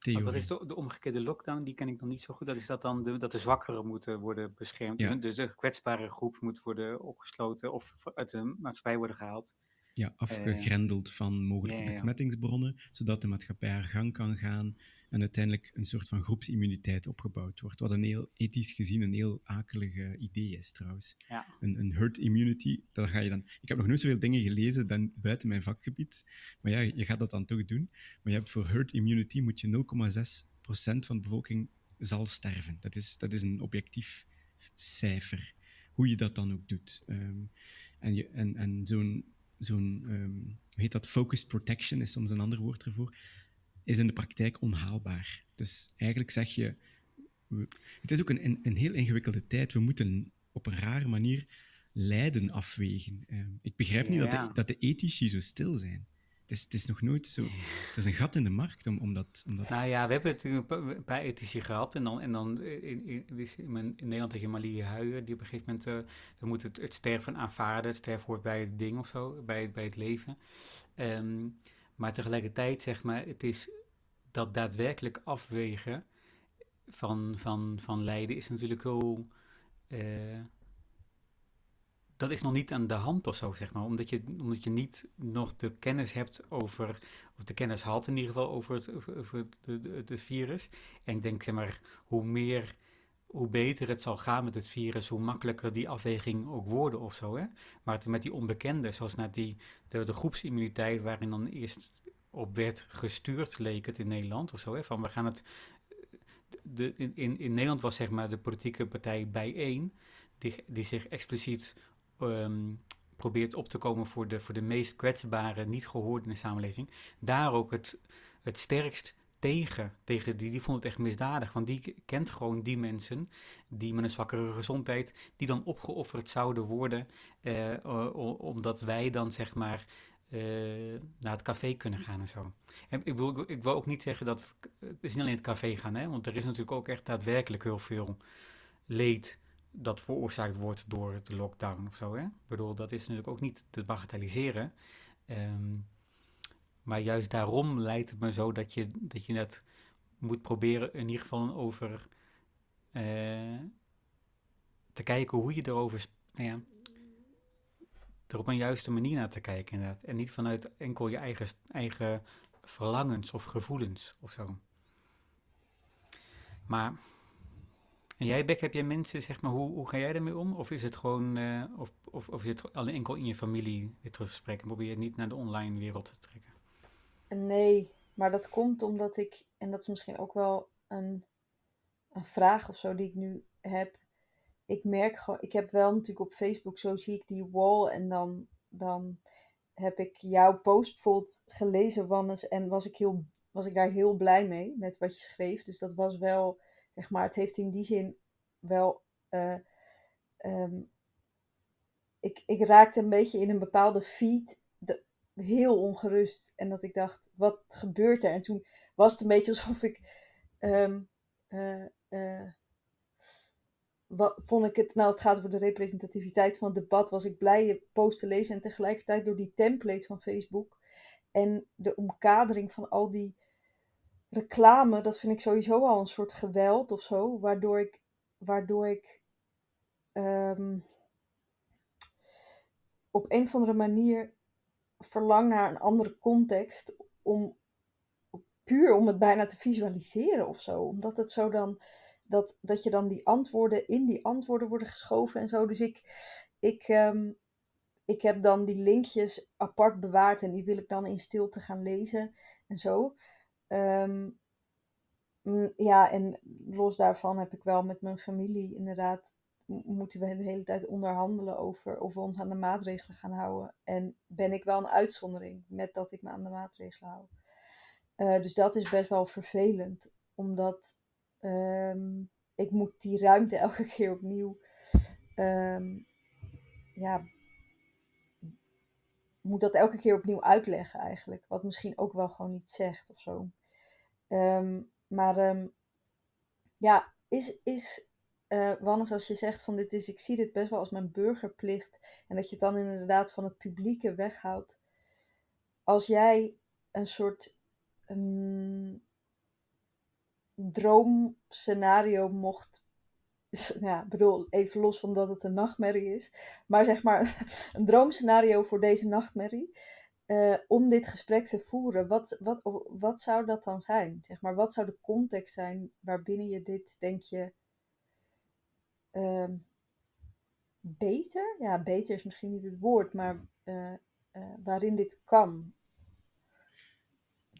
Theorie. wat is de, de omgekeerde lockdown? Die ken ik nog niet zo goed. Dat is dat dan de, dat de zwakkeren moeten worden beschermd. Ja. Dus de kwetsbare groep moet worden opgesloten of uit de maatschappij worden gehaald. ja, afgegrendeld van mogelijke ja. besmettingsbronnen, zodat de maatschappij haar gang kan gaan en uiteindelijk een soort van groepsimmuniteit opgebouwd wordt. Wat een heel ethisch gezien een heel akelige idee is trouwens. Ja. Een, een herd immunity, daar ga je dan... Ik heb nog nooit zoveel dingen gelezen dan buiten mijn vakgebied, maar ja, je gaat dat dan toch doen. Maar je hebt voor herd immunity moet je 0,6% van de bevolking zal sterven. Dat is, dat is een objectief cijfer, hoe je dat dan ook doet. Ehm, en je, en, en zo'n, zo'n ehm, hoe heet dat, focused protection is soms een ander woord ervoor, is in de praktijk onhaalbaar. Dus eigenlijk zeg je, we- het is ook een, een, heel ingewikkelde tijd. We moeten op een rare manier lijden afwegen. Ehm, ik begrijp niet dat de, dat de ethici zo stil zijn. Het is, het is nog nooit zo... Het is een gat in de markt om, om dat... Om dat Nou ja, we hebben natuurlijk een pa- een paar ethici gehad. En dan, en dan eh, in, in, dus in, mijn- in Nederland tegen Malie Huijen, die op een gegeven moment, eh, we moeten het, het sterven aanvaarden. Het sterven hoort bij het ding of zo, bij, bij het leven. Ehm, maar tegelijkertijd, zeg maar, het is dat daadwerkelijk afwegen van, van, van lijden is natuurlijk heel... eh, dat is nog niet aan de hand of zo, zeg maar. Omdat je, omdat je niet nog de kennis hebt over, of de kennis had in ieder geval over het, over, het, het virus. En ik denk, zeg maar, hoe meer, hoe beter het zal gaan met het virus, hoe makkelijker die afweging ook worden of zo, hè. Maar met die onbekende, zoals net die, de, de groepsimmuniteit, waarin dan eerst op werd gestuurd, leek het in Nederland of zo, hè. Van we gaan het, de, in, in, in Nederland was zeg maar de politieke partij bijeen, die, die zich expliciet ehm, probeert op te komen voor de, voor de meest kwetsbare, niet gehoord in de samenleving, daar ook het, het sterkst tegen. tegen die, die vond het echt misdadig, want die kent gewoon die mensen die met een zwakkere gezondheid, die dan opgeofferd zouden worden, eh, omdat wij dan zeg maar eh, naar het café kunnen gaan en zo. En ik, wil, ik ook niet zeggen dat het is niet alleen het café gaan, hè, want er is natuurlijk ook echt daadwerkelijk heel veel leed dat veroorzaakt wordt door de lockdown of zo. Hè? Ik bedoel, dat is natuurlijk ook niet te bagatelliseren. Ehm, maar juist daarom lijkt het me zo dat je, dat je net moet proberen in ieder geval over eh, te kijken hoe je erover nou ja, er op een juiste manier naar te kijken inderdaad. En niet vanuit enkel je eigen, eigen verlangens of gevoelens of zo. Maar, jij Beck, heb jij mensen, zeg maar, hoe, hoe ga jij ermee om? Of is het gewoon, uh, of, of, of is het alleen enkel in je familie dit gesprek en probeer je niet naar de online wereld te trekken? Nee, maar dat komt omdat ik, en dat is misschien ook wel een, een vraag of zo die ik nu heb. Ik merk gewoon, ik heb wel natuurlijk op Facebook, zo zie ik die wall en dan, dan heb ik jouw post bijvoorbeeld gelezen, Wannes, en was ik, heel, was ik daar heel blij mee met wat je schreef. Dus dat was wel, zeg maar, het heeft in die zin wel. Uh, um, ik, ik raakte een beetje in een bepaalde feed de, heel ongerust. En dat ik dacht, wat gebeurt er? En toen was het een beetje alsof ik. Um, wat, vond ik het, nou het gaat over de representativiteit van het debat, was ik blij je post te lezen en tegelijkertijd door die template van Facebook en de omkadering van al die reclame, dat vind ik sowieso al een soort geweld of zo, waardoor ik, waardoor ik um, op een of andere manier verlang naar een andere context om puur om het bijna te visualiseren of zo, omdat het zo dan dat, dat je dan die antwoorden in die antwoorden worden geschoven en zo. Dus ik, ik, um, ik heb dan die linkjes apart bewaard en die wil ik dan in stilte gaan lezen en zo. Um, ja, en los daarvan heb ik wel met mijn familie inderdaad moeten we de hele tijd onderhandelen over of we ons aan de maatregelen gaan houden. En ben ik wel een uitzondering met dat ik me aan de maatregelen hou. Uh, dus dat is best wel vervelend, omdat Um, ik moet die ruimte elke keer opnieuw. Um, ja, moet dat elke keer opnieuw uitleggen eigenlijk. Wat misschien ook wel gewoon niet zegt of zo. Um, maar ja, is, is uh, als je zegt van dit is, ik zie dit best wel als mijn burgerplicht. En dat je het dan inderdaad van het publieke weghoudt. Als jij een soort droomscenario mocht. Ja, bedoel, even los van dat het een nachtmerrie is. Maar zeg maar, een droomscenario voor deze nachtmerrie. Uh, om dit gesprek te voeren, wat, wat, wat zou dat dan zijn? Zeg maar, wat zou de context zijn waarbinnen je dit, denk je, uh, beter? Ja, beter is misschien niet het woord, maar uh, waarin dit kan.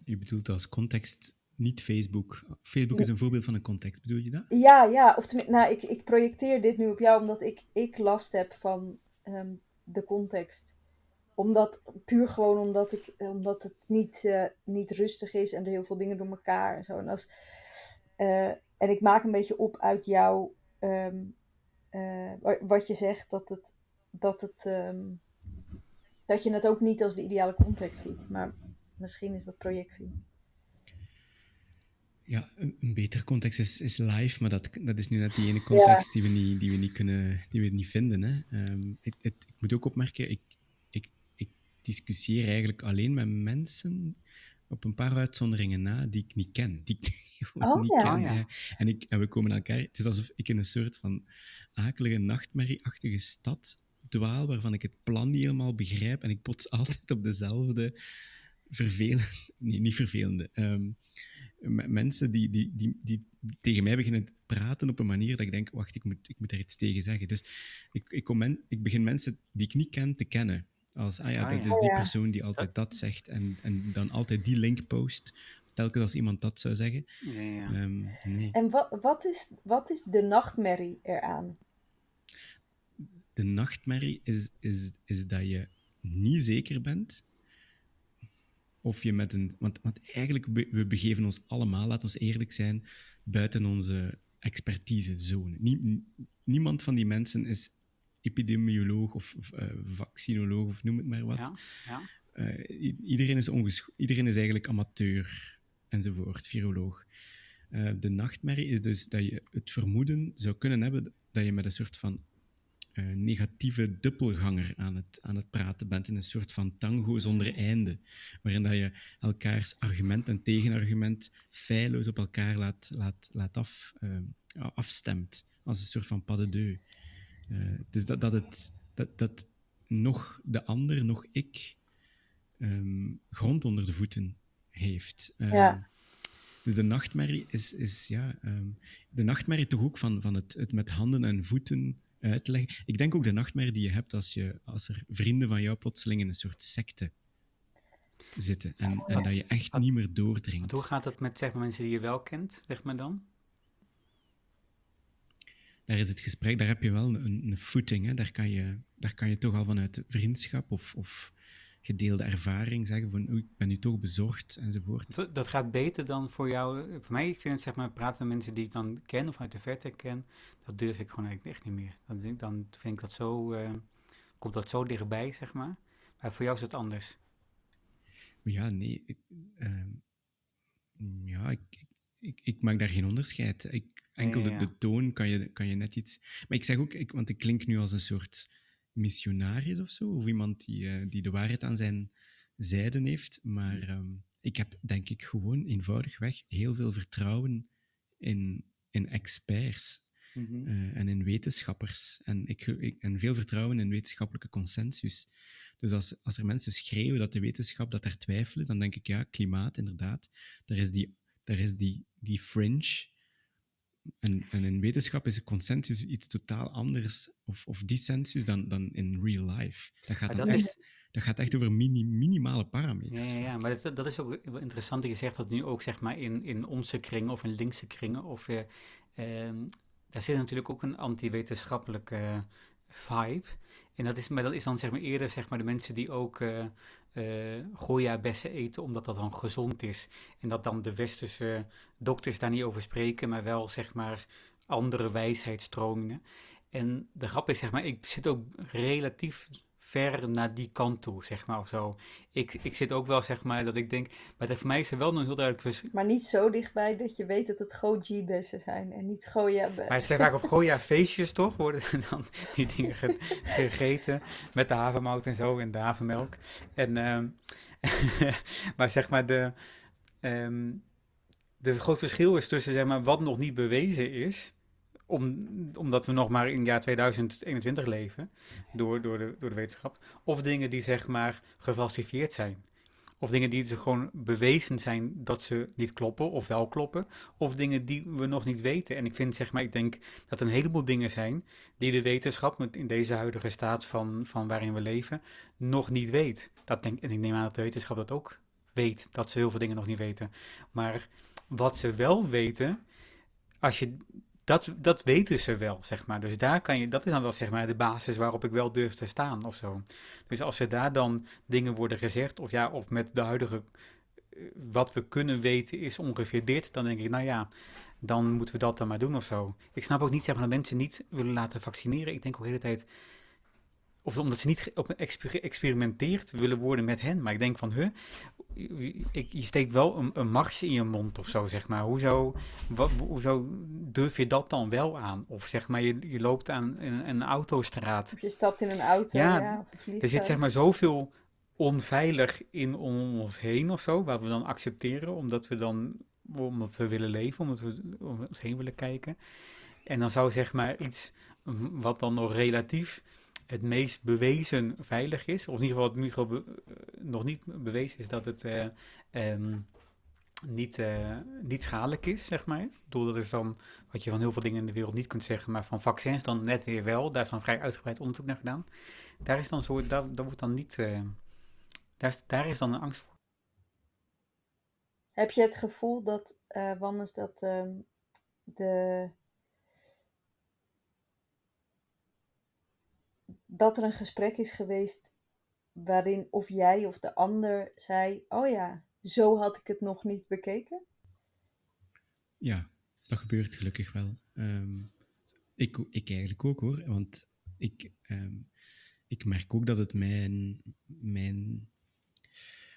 Je bedoelt als context niet Facebook. Facebook is een voorbeeld van een context, bedoel je dat? Ja, ja. Of nou, ik, ik projecteer dit nu op jou omdat ik, ik last heb van um, de context. Omdat, puur gewoon omdat, ik, omdat het niet, uh, niet rustig is en er heel veel dingen door elkaar en zo. En, als, uh, en ik maak een beetje op uit jou, um, uh, wat je zegt, dat het, dat het, um, dat je het ook niet als de ideale context ziet. Maar misschien is dat projectie. Ja, een, een betere context is, is live, maar dat, dat is nu net die ene context die, we niet, die we niet kunnen, die we niet vinden. Hè. Um, het, het, ik moet ook opmerken, ik, ik, ik discussieer eigenlijk alleen met mensen op een paar uitzonderingen na die ik niet ken. Die ik oh, niet ja. ken. Ja. En, ik, en we komen elkaar... Het is alsof ik in een soort van akelige, nachtmerrieachtige stad dwaal, waarvan ik het plan niet helemaal begrijp en ik pots altijd op dezelfde vervelende... Nee, niet vervelende. Um, mensen die, die, die, die tegen mij beginnen te praten op een manier dat ik denk, wacht, ik moet, ik moet daar iets tegen zeggen. Dus ik, ik, kom men, ik begin mensen die ik niet ken te kennen. Als, ah ja, ah, dat is die persoon die altijd dat zegt en, en dan altijd die link post, telkens als iemand dat zou zeggen. Ja, ja. Um, nee. En wat, wat, is, wat is de nachtmerrie eraan? De nachtmerrie is, is, is dat je niet zeker bent of je met een. Want, want eigenlijk, we begeven ons allemaal, laat ons eerlijk zijn, buiten onze expertisezone. Nie, niemand van die mensen is epidemioloog of, of uh, vaccinoloog of noem het maar wat. Ja, ja. Uh, iedereen, is iedereen is eigenlijk amateur enzovoort, viroloog. Uh, de nachtmerrie is dus dat je het vermoeden zou kunnen hebben dat je met een soort van uh, negatieve dubbelganger aan het, aan het praten bent. In een soort van tango zonder einde. Waarin dat je elkaars argument en tegenargument feilloos op elkaar laat, laat, laat af, uh, afstemt. Als een soort van pas de deux. Eh, dus dat, dat, het, dat, dat nog de ander, nog ik, ehm, grond onder de voeten heeft. Ehm, Ja. Dus de nachtmerrie is, is ja, ehm, de nachtmerrie toch ook van, van het, het met handen en voeten uitleggen. Ik denk ook de nachtmerrie die je hebt als, je, als er vrienden van jou plotseling in een soort secte zitten en, en dat je echt niet meer doordringt. Hoe gaat het met zeg maar, mensen die je wel kent, zeg maar dan? daar is het gesprek, daar heb je wel een, een footing. Hè? Daar, kan je, daar kan je toch al vanuit vriendschap of, of gedeelde ervaring zeggen van oei, ik ben nu toch bezorgd enzovoort. Dat, dat gaat beter dan voor jou. Voor mij, ik vind het zeg maar, praten met mensen die ik dan ken of uit de verte ken, dat durf ik gewoon eigenlijk echt niet meer. Dan, denk- dan vind ik dat zo, eh, komt dat zo dichtbij, zeg maar. Maar voor jou is het anders. Maar ja, nee. ik- ehm, ja, ik, ik, ik maak daar geen onderscheid. Ik, enkel ja, de toon kan je, kan je net iets... Maar ik zeg ook, ik, want ik klink nu als een soort missionaris of zo, of iemand die, eh, die de waarheid aan zijn zijde heeft. Maar ehm, ik heb denk ik gewoon eenvoudigweg heel veel vertrouwen in, in experts. Mhm. eh, en in wetenschappers. En, ik, ik, en veel vertrouwen in wetenschappelijke consensus. Dus als, als er mensen schreeuwen dat de wetenschap dat daar twijfel is, dan denk ik, ja, klimaat, inderdaad. Daar is die, daar is die, die fringe. En, en in wetenschap is een consensus iets totaal anders, of, of dissensus, dan, dan in real life. Dat gaat, dan dat echt, dat gaat echt over mini, minimale parameters. ja, ja, maar dat, dat is ook interessant zegt dat nu ook zeg maar in, in onze kringen of in linkse kringen of eh, ehm, daar zit natuurlijk ook een anti-wetenschappelijke vibe. En dat is, maar dat is dan zeg maar eerder zeg maar de mensen die ook eh eh Goya-bessen eten omdat dat dan gezond is. En dat dan de westerse dokters daar niet over spreken, maar wel zeg maar andere wijsheidsstromingen. En de grap is zeg maar, ik zit ook relatief ver naar die kant toe, zeg maar, of zo. Ik, ik zit ook wel, zeg maar, dat ik denk... Maar dat voor mij is er wel een heel duidelijk verschil. Maar niet zo dichtbij dat je weet dat het Goji-bessen zijn en niet Goya-bessen. Maar het zijn vaak op Goya-feestjes, toch? Worden dan die dingen ge- gegeten met de havermout en zo en de havermelk. En, ehm, maar zeg maar, de, ehm de groot verschil is tussen, zeg maar, wat nog niet bewezen is... Om, omdat we nog maar in het jaar 2021 leven, door, door, de, door de wetenschap. Of dingen die, zeg maar, gefalsifieerd zijn. Of dingen die ze gewoon bewezen zijn dat ze niet kloppen of wel kloppen. Of dingen die we nog niet weten. En ik vind, zeg maar, ik denk dat een heleboel dingen zijn die de wetenschap met in deze huidige staat van, van waarin we leven nog niet weet. Dat denk, en ik neem aan dat de wetenschap dat ook weet, dat ze heel veel dingen nog niet weten. Maar wat ze wel weten, als je, dat, dat weten ze wel, zeg maar. Dus daar kan je, dat is dan wel, zeg maar, de basis waarop ik wel durf te staan of zo. Dus als er daar dan dingen worden gezegd, of ja, of met de huidige, eh, wat we kunnen weten is ongeveer dit, dan denk ik, nou ja, dan moeten we dat dan maar doen of zo. Ik snap ook niet, zeg maar, dat mensen niet willen laten vaccineren. Ik denk ook de hele tijd, of omdat ze niet geëxperimenteerd willen worden met hen. Maar ik denk van, huh, ik- je steekt wel een, een mars in je mond of zo, zeg maar. Hoezo, wa- hoezo durf je dat dan wel aan? Of zeg maar, je, je loopt aan een, een autostraat Of je stapt in een auto, Ja, of er zit zeg maar zoveel onveilig in om ons heen of zo, waar we dan accepteren, omdat we dan, omdat we willen leven, omdat we om ons heen willen kijken. En dan zou zeg maar iets wat dan nog relatief het meest bewezen veilig is, of in ieder geval, wat be- eh, nog niet bewezen is dat het eh, ehm, niet, eh, niet schadelijk is, zeg maar. Doordat is dan, wat je van heel veel dingen in de wereld niet kunt zeggen, maar van vaccins dan net weer wel. Daar is dan vrij uitgebreid onderzoek naar gedaan. Daar is dan zo, daar, daar wordt dan niet, daar, is, daar is dan een angst voor. Heb je het gevoel dat, eh Wannes, dat ehm, de... dat er een gesprek is geweest waarin of jij of de ander zei, oh ja, zo had ik het nog niet bekeken? Ja, dat gebeurt gelukkig wel. Ehm, ik, ik eigenlijk ook hoor, want ik, ehm, ik merk ook dat het mijn, mijn,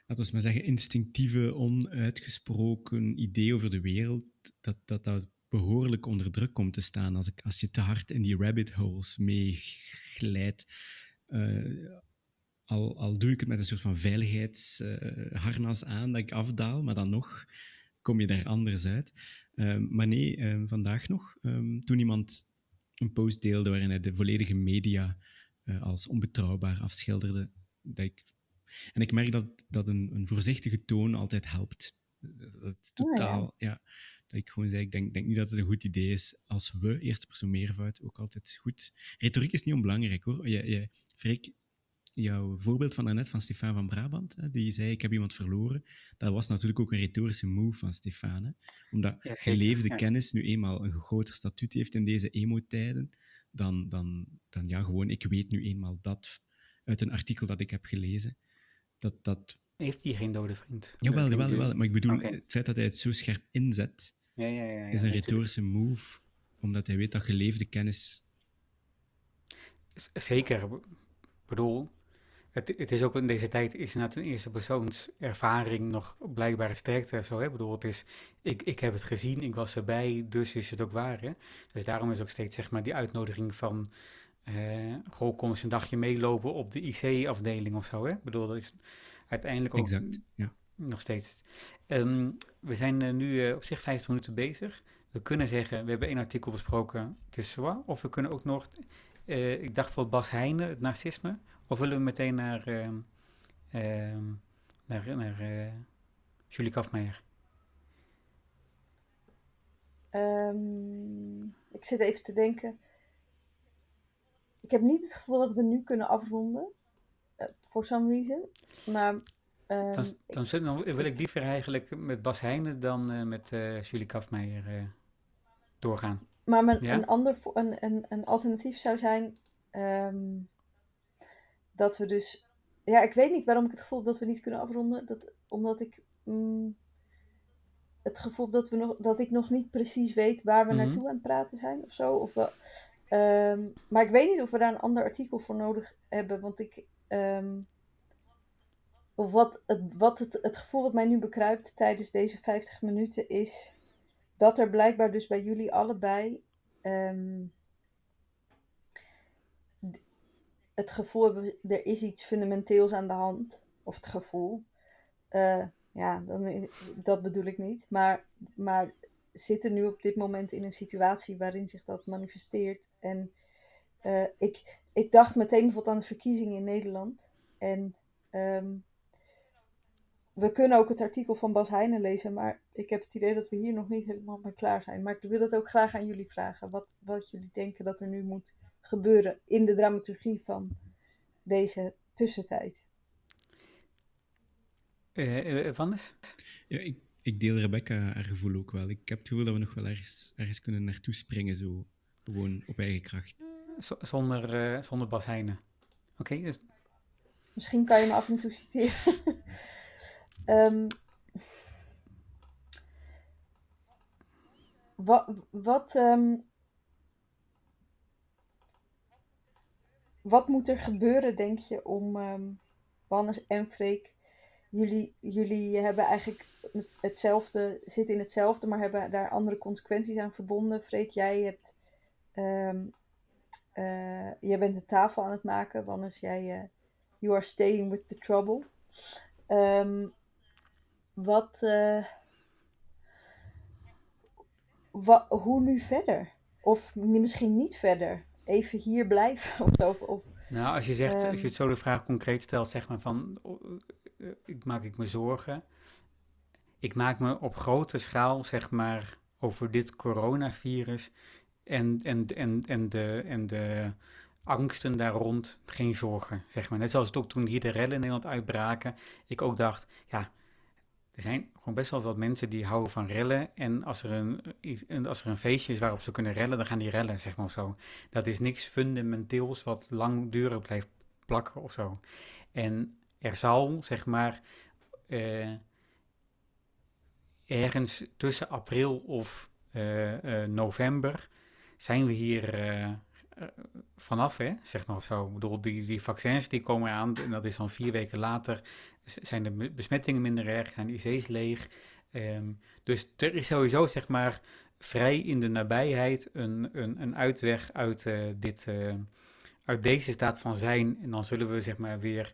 laten we maar zeggen, instinctieve, onuitgesproken idee over de wereld, dat dat, dat behoorlijk onder druk komt te staan als, ik, als je te hard in die rabbit holes meeglijdt. Eh, al, al doe ik het met een soort van veiligheidsharnas aan, dat ik afdaal, maar dan nog kom je daar anders uit. Ehm, maar nee, ehm, vandaag nog, ehm, toen iemand een post deelde waarin hij de volledige media eh, als onbetrouwbaar afschilderde. Dat ik, en ik merk dat, dat een, een voorzichtige toon altijd helpt. Dat het Oh, ja. totaal, ja. Dat ik gewoon zei, ik denk, denk niet dat het een goed idee is als we, eerste persoon meervoud, ook altijd goed. Retoriek is niet onbelangrijk hoor. Je, je, Freek, jouw voorbeeld van daarnet van Stefan van Brabant, hè, die zei ik heb iemand verloren, dat was natuurlijk ook een retorische move van Stefan. Hè, omdat Ja, geleefde ja. kennis nu eenmaal een groter statuut heeft in deze emo-tijden, dan, dan, dan ja, gewoon ik weet nu eenmaal dat uit een artikel dat ik heb gelezen. Dat, dat, Heeft hij geen dode vriend? jawel, jawel, jawel, maar ik bedoel, het feit dat hij het zo scherp inzet, Ja, ja, ja. ja, is een retorische move, omdat hij weet dat geleefde kennis... Zeker. Ik bedoel, het, het is ook in deze tijd is inderdaad een eerste persoons ervaring nog blijkbaar het sterkte. Zo, hè? Ik bedoel, het is, ik, ik heb het gezien, ik was erbij, dus is het ook waar. Hè? Dus daarom is ook steeds zeg maar die uitnodiging van, eh goh, kom eens een dagje meelopen op de IC-afdeling of zo. Hè? Ik bedoel, dat is uiteindelijk ook Exact, ja. Nog steeds. Ehm, we zijn eh, nu eh, op zich 50 minuten bezig. We kunnen zeggen, we hebben één artikel besproken, het is zwaar. Of we kunnen ook nog, eh, ik dacht voor Bas Heijnen, het narcisme. Of willen we meteen naar, ehm, ehm, naar, naar Julie Kafmeijer? Ik zit even te denken. Ik heb niet het gevoel dat we nu kunnen afronden. eh, For some reason. Maar Dan, dan, zul- dan wil ik liever eigenlijk met Bas Heijnen dan eh, met eh, Julie Kafmeijer eh, doorgaan. Maar mijn, Ja? een, ander, een, een, een alternatief zou zijn ehm, dat we dus. Ja, ik weet niet waarom ik het gevoel heb dat we niet kunnen afronden. Dat, omdat ik mm, het gevoel heb dat, we nog, dat ik nog niet precies weet waar we Mhm. naartoe aan het praten zijn of zo. Of wel, Ehm, maar ik weet niet of we daar een ander artikel voor nodig hebben. Want ik. ehm, of wat, het, wat het, het gevoel wat mij nu bekruipt tijdens deze 50 minuten is dat er blijkbaar dus bij jullie allebei ehm, het gevoel hebben, er is iets fundamenteels aan de hand. Of het gevoel. Eh, ja, dat bedoel ik niet. Maar, maar zitten nu op dit moment in een situatie waarin zich dat manifesteert. En eh, ik, ik dacht meteen bijvoorbeeld aan de verkiezingen in Nederland. En ehm, we kunnen ook het artikel van Bas Heijnen lezen, maar ik heb het idee dat we hier nog niet helemaal mee klaar zijn. Maar ik wil het ook graag aan jullie vragen, wat, wat jullie denken dat er nu moet gebeuren in de dramaturgie van deze tussentijd. Eh eh, Wannes? Ja, ik, ik deel Rebecca haar gevoel ook wel. Ik heb het gevoel dat we nog wel ergens, ergens kunnen naartoe springen, zo gewoon op eigen kracht. Z- zonder, eh, zonder Bas Heijnen. Oké, dus Misschien kan je me af en toe citeren. Ehm, wat, wat, ehm, wat moet er gebeuren, denk je, om ehm Wannes en Freek? Jullie, jullie hebben eigenlijk het, hetzelfde, zitten in hetzelfde, maar hebben daar andere consequenties aan verbonden. Freek, jij hebt, eh, jij bent de tafel aan het maken. Wannes, jij, eh, you are staying with the trouble. Ehm, wat, eh, wa- hoe nu verder? Of misschien niet verder? Even hier blijven of zo? Of, Nou, als je zegt, als Ehm. je het zo de vraag concreet stelt, zeg maar van, oh, eh, ik maak ik me zorgen. Ik maak me op grote schaal, zeg maar, over dit coronavirus en, en, en, en, de, en de angsten daar rond geen zorgen, zeg maar. Net zoals het ook toen hier de rellen in Nederland uitbraken, ik ook dacht, ja, er zijn gewoon best wel wat mensen die houden van rellen. En als er een, als er een feestje is waarop ze kunnen rellen, dan gaan die rellen, zeg maar of zo. Dat is niks fundamenteels wat langdurig blijft plakken of zo. En er zal, zeg maar, eh, ergens tussen april of eh, eh, november zijn we hier vanaf, hè, zeg maar zo. Ik bedoel, die, die vaccins die komen aan en dat is dan vier weken later. Zijn de be- besmettingen minder erg, zijn de IC's leeg. Ehm, dus er is sowieso, zeg maar, vrij in de nabijheid een, een, een uitweg uit, eh, dit, eh, uit deze staat van zijn. En dan zullen we, zeg maar, weer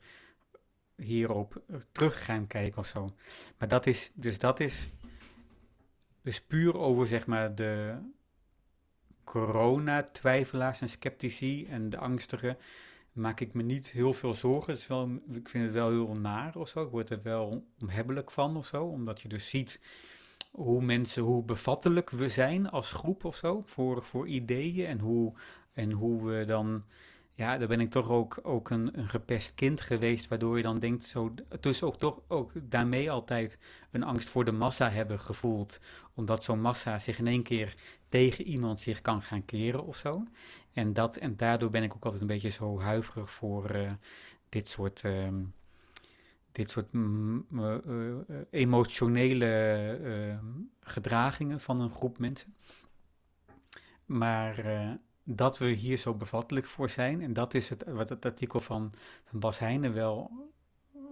hierop eh, terug gaan kijken of zo. Maar dat is, dus dat is dus puur over, zeg maar, de corona-twijfelaars en sceptici en de angstigen maak ik me niet heel veel zorgen. Het is wel, ik vind het wel heel naar of zo. Ik word er wel onhebbelijk van of zo. Omdat je dus ziet hoe mensen, hoe bevattelijk we zijn als groep of zo. Voor, voor ideeën en hoe, en hoe we dan ja, daar ben ik toch ook, ook een, een gepest kind geweest, waardoor je dan denkt, zo, dus ook toch ook daarmee altijd een angst voor de massa hebben gevoeld, omdat zo'n massa zich in één keer tegen iemand zich kan gaan keren of zo. En, dat, en daardoor ben ik ook altijd een beetje zo huiverig voor uh, dit soort, uh, dit soort mm, uh, emotionele ehm, gedragingen van een groep mensen. Maar dat we hier zo bevattelijk voor zijn. En dat is het, wat het artikel van, van Bas Heijnen wel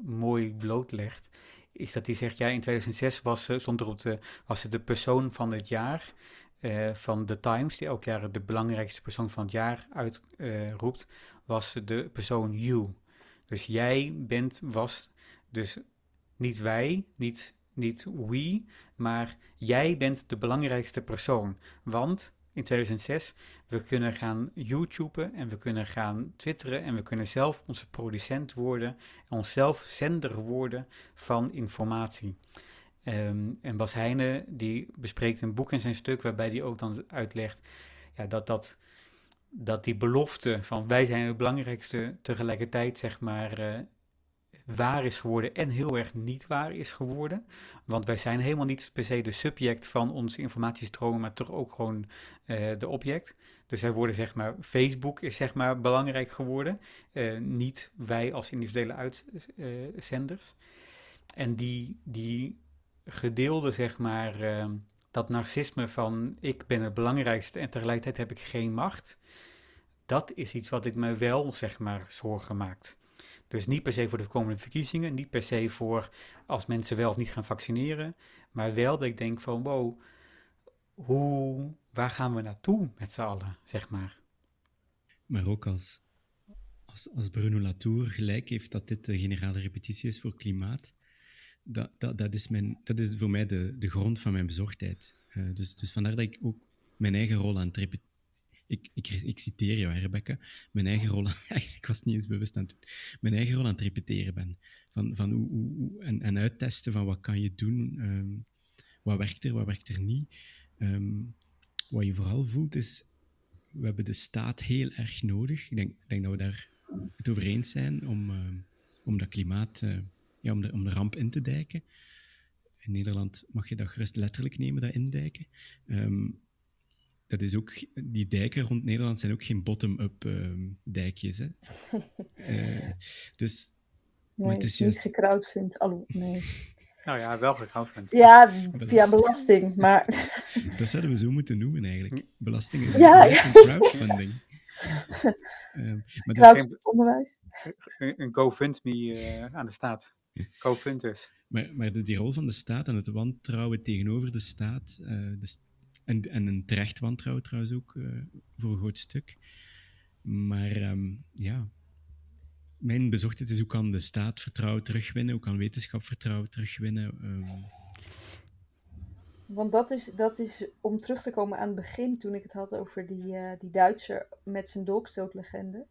mooi blootlegt. Is dat hij zegt, ja, in 2006 was, stond er op de, was het de persoon van het jaar uh, van The Times, die elk jaar de belangrijkste persoon van het jaar uitroept, uh, was de persoon you. Dus jij bent, was dus niet wij, niet, niet we, maar jij bent de belangrijkste persoon. Want in 2006. We kunnen gaan YouTuben en we kunnen gaan twitteren en we kunnen zelf onze producent worden en onszelf zender worden van informatie. Um, en Bas Heijnen die bespreekt een boek in zijn stuk waarbij hij ook dan uitlegt ja, dat, dat, dat die belofte van wij zijn het belangrijkste tegelijkertijd zeg maar uh, waar is geworden en heel erg niet waar is geworden. Want wij zijn helemaal niet per se de subject van onze informatiestromen, maar toch ook gewoon uh, de object. Dus wij worden zeg maar, Facebook is zeg maar belangrijk geworden, uh, niet wij als individuele uitzenders. en die, die gedeelde zeg maar, uh, dat narcisme van ik ben het belangrijkste en tegelijkertijd heb ik geen macht. Dat is iets wat ik me wel zeg maar zorgen maakt. Dus niet per se voor de komende verkiezingen, niet per se voor als mensen wel of niet gaan vaccineren, maar wel dat ik denk van wow, hoe, waar gaan we naartoe met z'n allen, zeg maar. Maar ook als, als, als Bruno Latour gelijk heeft dat dit de generale repetitie is voor klimaat, dat, dat, dat, is, mijn, dat is voor mij de, de grond van mijn bezorgdheid. Uh, dus, dus vandaar dat ik ook mijn eigen rol aan het ik, ik, citeer jou, Rebecca, mijn eigen rol, ik was niet eens bewust aan het mijn eigen rol aan het repeteren ben. Van, van hoe, hoe, en, en uittesten van wat kan je doen, um, wat werkt er, wat werkt er niet. Um, wat je vooral voelt is, we hebben de staat heel erg nodig. Ik denk, denk dat we daar het over eens zijn om, uh, om dat klimaat, uh, ja, om de, om de ramp in te dijken. In Nederland mag je dat gerust letterlijk nemen, dat indijken. Um, dat is ook, die dijken rond Nederland zijn ook geen bottom-up uh, dijkjes. Hè? uh, dus, nee, maar het is juist... niet gecrowdfund. Allo, nee. nou ja, wel gecrowdfund. Ja, via belasting, maar... dat zouden we zo moeten noemen eigenlijk. Belasting is ja, ja. een crowdfunding. um, maar dus... onderwijs. Een, een GoFundMe uh, aan de staat. GoFunders. Maar, maar de, die rol van de staat en het wantrouwen tegenover de staat, uh, de, en, en een terecht wantrouwen trouwens ook, uh, voor een groot stuk. Maar um, ja, mijn bezorgdheid is hoe kan de staat vertrouwen terugwinnen, hoe kan wetenschap vertrouwen terugwinnen. Um... Want dat is, dat is, om terug te komen aan het begin, toen ik het had over die, uh, die Duitser met zijn dolkstootlegende.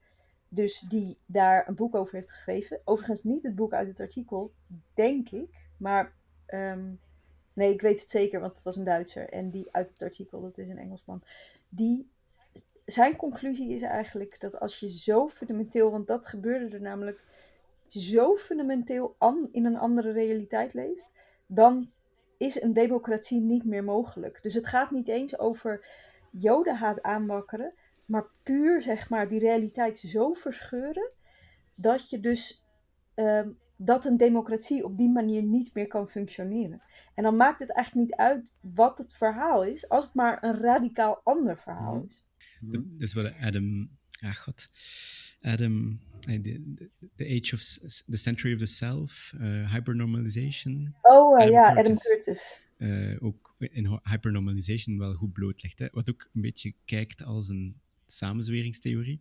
Dus die daar een boek over heeft geschreven. Overigens niet het boek uit het artikel, denk ik. Maar um, Nee, ik weet het zeker, want het was een Duitser. En die uit het artikel, dat is een Engelsman. Die, zijn conclusie is eigenlijk dat als je zo fundamenteel, want dat gebeurde er namelijk, zo fundamenteel in een andere realiteit leeft, dan is een democratie niet meer mogelijk. Dus het gaat niet eens over jodenhaat aanwakkeren, maar puur zeg maar die realiteit zo verscheuren dat je dus um, dat een democratie op die manier niet meer kan functioneren. En dan maakt het eigenlijk niet uit wat het verhaal is, als het maar een radicaal ander verhaal mhm. is. Dat is wat Adam, ja god, Adam, the, age of, the century of the self, uh, hypernormalization. Oh uh, ja, Adam Curtis. Uh, ook in hypernormalization wel goed blootlegt. Hè? Wat ook een beetje kijkt als een samenzweringstheorie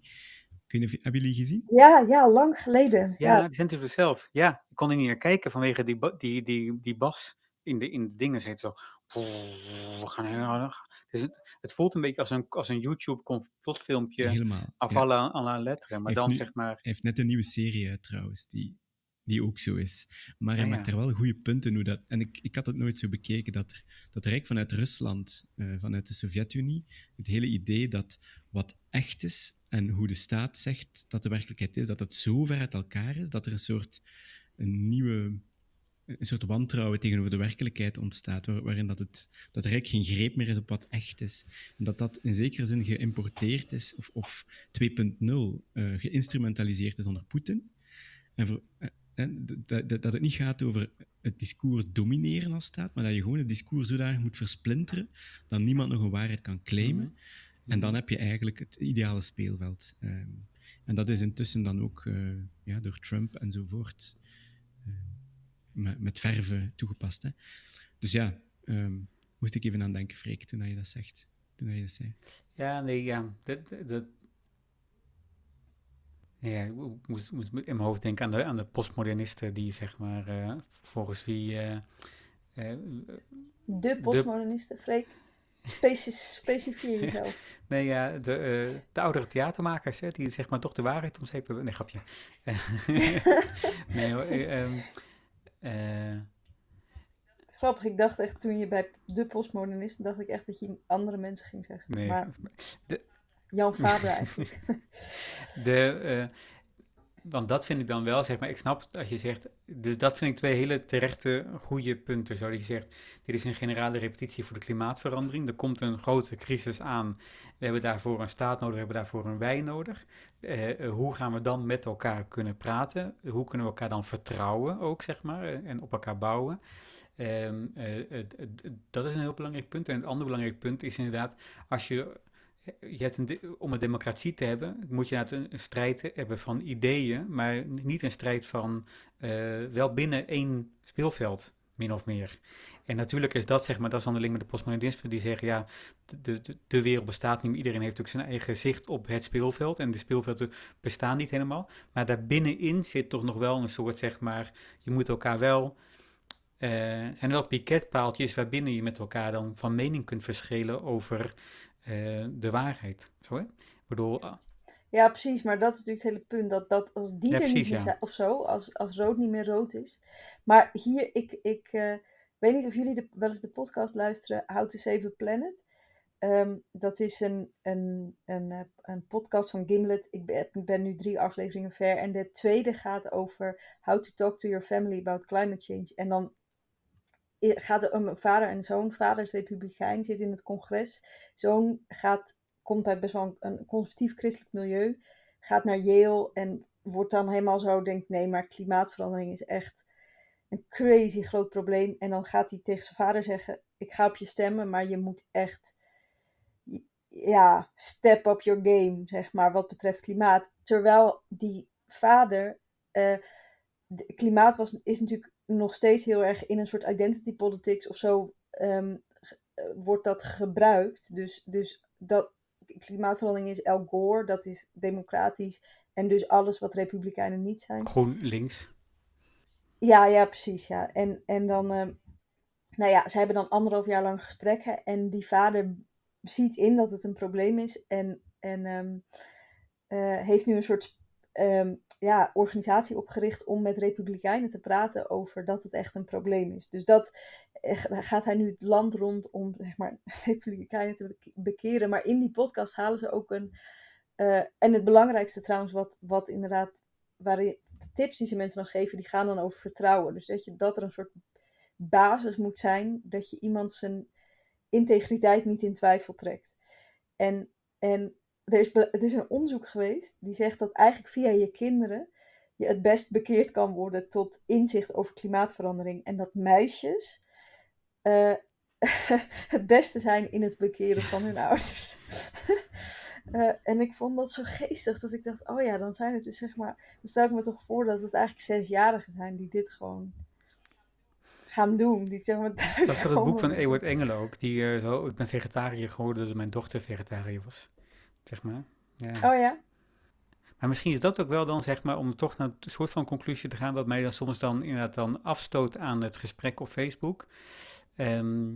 hebben jullie gezien? Ja, ja, lang geleden. Ja, ja. Center of zelf. Ja, ik kon er niet naar kijken vanwege die, die, die, die bas in de, in de dingen. Zit zo. We gaan heel Het Dus het, het voelt een beetje als een, als een YouTube-complotfilmpje, Helemaal. af ja. alle, alle letteren. Maar Heeft dan nu- zeg maar, Hij heeft net een nieuwe serie uit trouwens, die, die ook zo is. Maar hij Ah, ja. maakt er wel goede punten hoe dat. En ik, ik had het nooit zo bekeken dat er, dat er eigenlijk vanuit Rusland, eh, vanuit de Sovjet-Unie, het hele idee dat wat echt is en hoe de staat zegt dat de werkelijkheid is, dat het zo ver uit elkaar is dat er een soort een nieuwe een soort wantrouwen tegenover de werkelijkheid ontstaat, waar- waarin dat, het, dat er eigenlijk geen greep meer is op wat echt is. En dat dat in zekere zin geïmporteerd is, of, of 2.0 eh, geïnstrumentaliseerd is onder Poetin. En voor, eh, dat, dat, het niet gaat over het discours domineren als staat, maar dat je gewoon het discours zodanig moet versplinteren dat niemand nog een waarheid kan claimen. En dan heb je eigenlijk het ideale speelveld. Ehm, en dat is intussen dan ook eh, ja, door Trump enzovoort eh, met, met verve toegepast. Hè. Dus ja, ehm, moest ik even aan denken, Freek, toen je dat zegt. Toen je dat zei. ja, nee, ja, dat, ja, ik moest, moest in mijn hoofd denken aan de, aan de postmodernisten die zeg maar, eh, volgens wie, eh, eh, De postmodernisten, Freek. Speci specifieer jezelf. nee, ja, de, eh, de oudere theatermakers, hè, die zeg maar toch de waarheid om zeep hebben. Nee, grapje. nee, hoor, eh, ehm, eh, Grappig, ik dacht echt toen je bij de postmodernisten, dacht ik echt dat je andere mensen ging zeggen. nee, Maar de, Jan Faber eigenlijk. De, want dat vind ik dan wel, zeg maar, ik snap als je zegt, dus dat vind ik twee hele terechte, goede punten. Zo dat je zegt, dit is een generale repetitie voor de klimaatverandering. Er komt een grote crisis aan. We hebben daarvoor een staat nodig, we hebben daarvoor een wij nodig. Eh, eh, hoe gaan we dan met elkaar kunnen praten? Hoe kunnen we elkaar dan vertrouwen ook, zeg maar, en op elkaar bouwen? Ehm, eh, dat is een heel belangrijk punt. En het andere belangrijk punt is inderdaad, als je je hebt om een democratie te hebben, moet je een, strijd hebben van ideeën, maar niet een strijd van eh, wel binnen één speelveld, min of meer. En natuurlijk is dat, zeg maar, dat is dan de link met de postmodernisme, die zeggen, ja, de, de, de wereld bestaat niet. Iedereen heeft ook zijn eigen zicht op het speelveld en de speelvelden bestaan niet helemaal. Maar daarbinnenin zit toch nog wel een soort, zeg maar, je moet elkaar wel... eh, zijn er wel piketpaaltjes waarbinnen je met elkaar dan van mening kunt verschillen over eh, de waarheid. Zo, hè? Ik bedoel, ah, Ja, precies, maar dat is natuurlijk het hele punt. Dat, dat als die Ja, er niet meer ja. zijn, of zo, als, als rood niet meer rood is. Maar hier, ik, ik eh, weet niet of jullie de, wel eens de podcast luisteren, How to Save a Planet. Ehm, dat is een, een, een, eh, een podcast van Gimlet. Ik ben, ik ben nu drie afleveringen ver. En de tweede gaat over how to talk to your family about climate change. En dan gaat een vader en zoon. Vader is republikein, zit in het congres. Zoon gaat, komt uit best wel een, conservatief christelijk milieu. Gaat naar Yale en wordt dan helemaal zo, denkt nee, maar klimaatverandering is echt een crazy groot probleem. En dan gaat hij tegen zijn vader zeggen, ik ga op je stemmen, maar je moet echt ja, step up your game, zeg maar, wat betreft klimaat. Terwijl die vader, eh, klimaat was, is natuurlijk nog steeds heel erg in een soort identity politics of zo, ehm, eh, wordt dat gebruikt. Dus, dus dat, klimaatverandering is Al Gore, dat is democratisch. En dus alles wat republikeinen niet zijn. groen links. Ja, ja, precies. Ja. En, en dan, ehm, nou ja, ze hebben dan anderhalf jaar lang gesprekken. En die vader ziet in dat het een probleem is. En, en ehm, eh, heeft nu een soort ehm, ja, organisatie opgericht om met republikeinen te praten over dat het echt een probleem is. Dus dat eh, gaat hij nu het land rond om zeg maar, republikeinen te beke- bekeren. Maar in die podcast halen ze ook een. eh, en het belangrijkste trouwens, wat, wat inderdaad, waarin de tips die ze mensen dan geven, die gaan dan over vertrouwen. Dus dat, je, dat er een soort basis moet zijn, dat je iemand zijn integriteit niet in twijfel trekt. En, en er is, het is een onderzoek geweest die zegt dat eigenlijk via je kinderen je het best bekeerd kan worden tot inzicht over klimaatverandering. En dat meisjes eh, het beste zijn in het bekeren van hun ouders. Eh, en ik vond dat zo geestig dat ik dacht, oh ja, dan zijn het dus zeg maar, dan stel ik me toch voor dat het eigenlijk zesjarigen zijn die dit gewoon gaan doen. Die zeg maar thuis Dat is het boek van. Ewart Engelen ook. Die, eh, zo, ik ben vegetariër geworden doordat mijn dochter vegetariër was. Zeg maar. Ja. Oh ja? Maar misschien is dat ook wel dan, zeg maar, om toch naar een soort van conclusie te gaan, wat mij dan soms dan inderdaad dan afstoot aan het gesprek op Facebook. Ehm,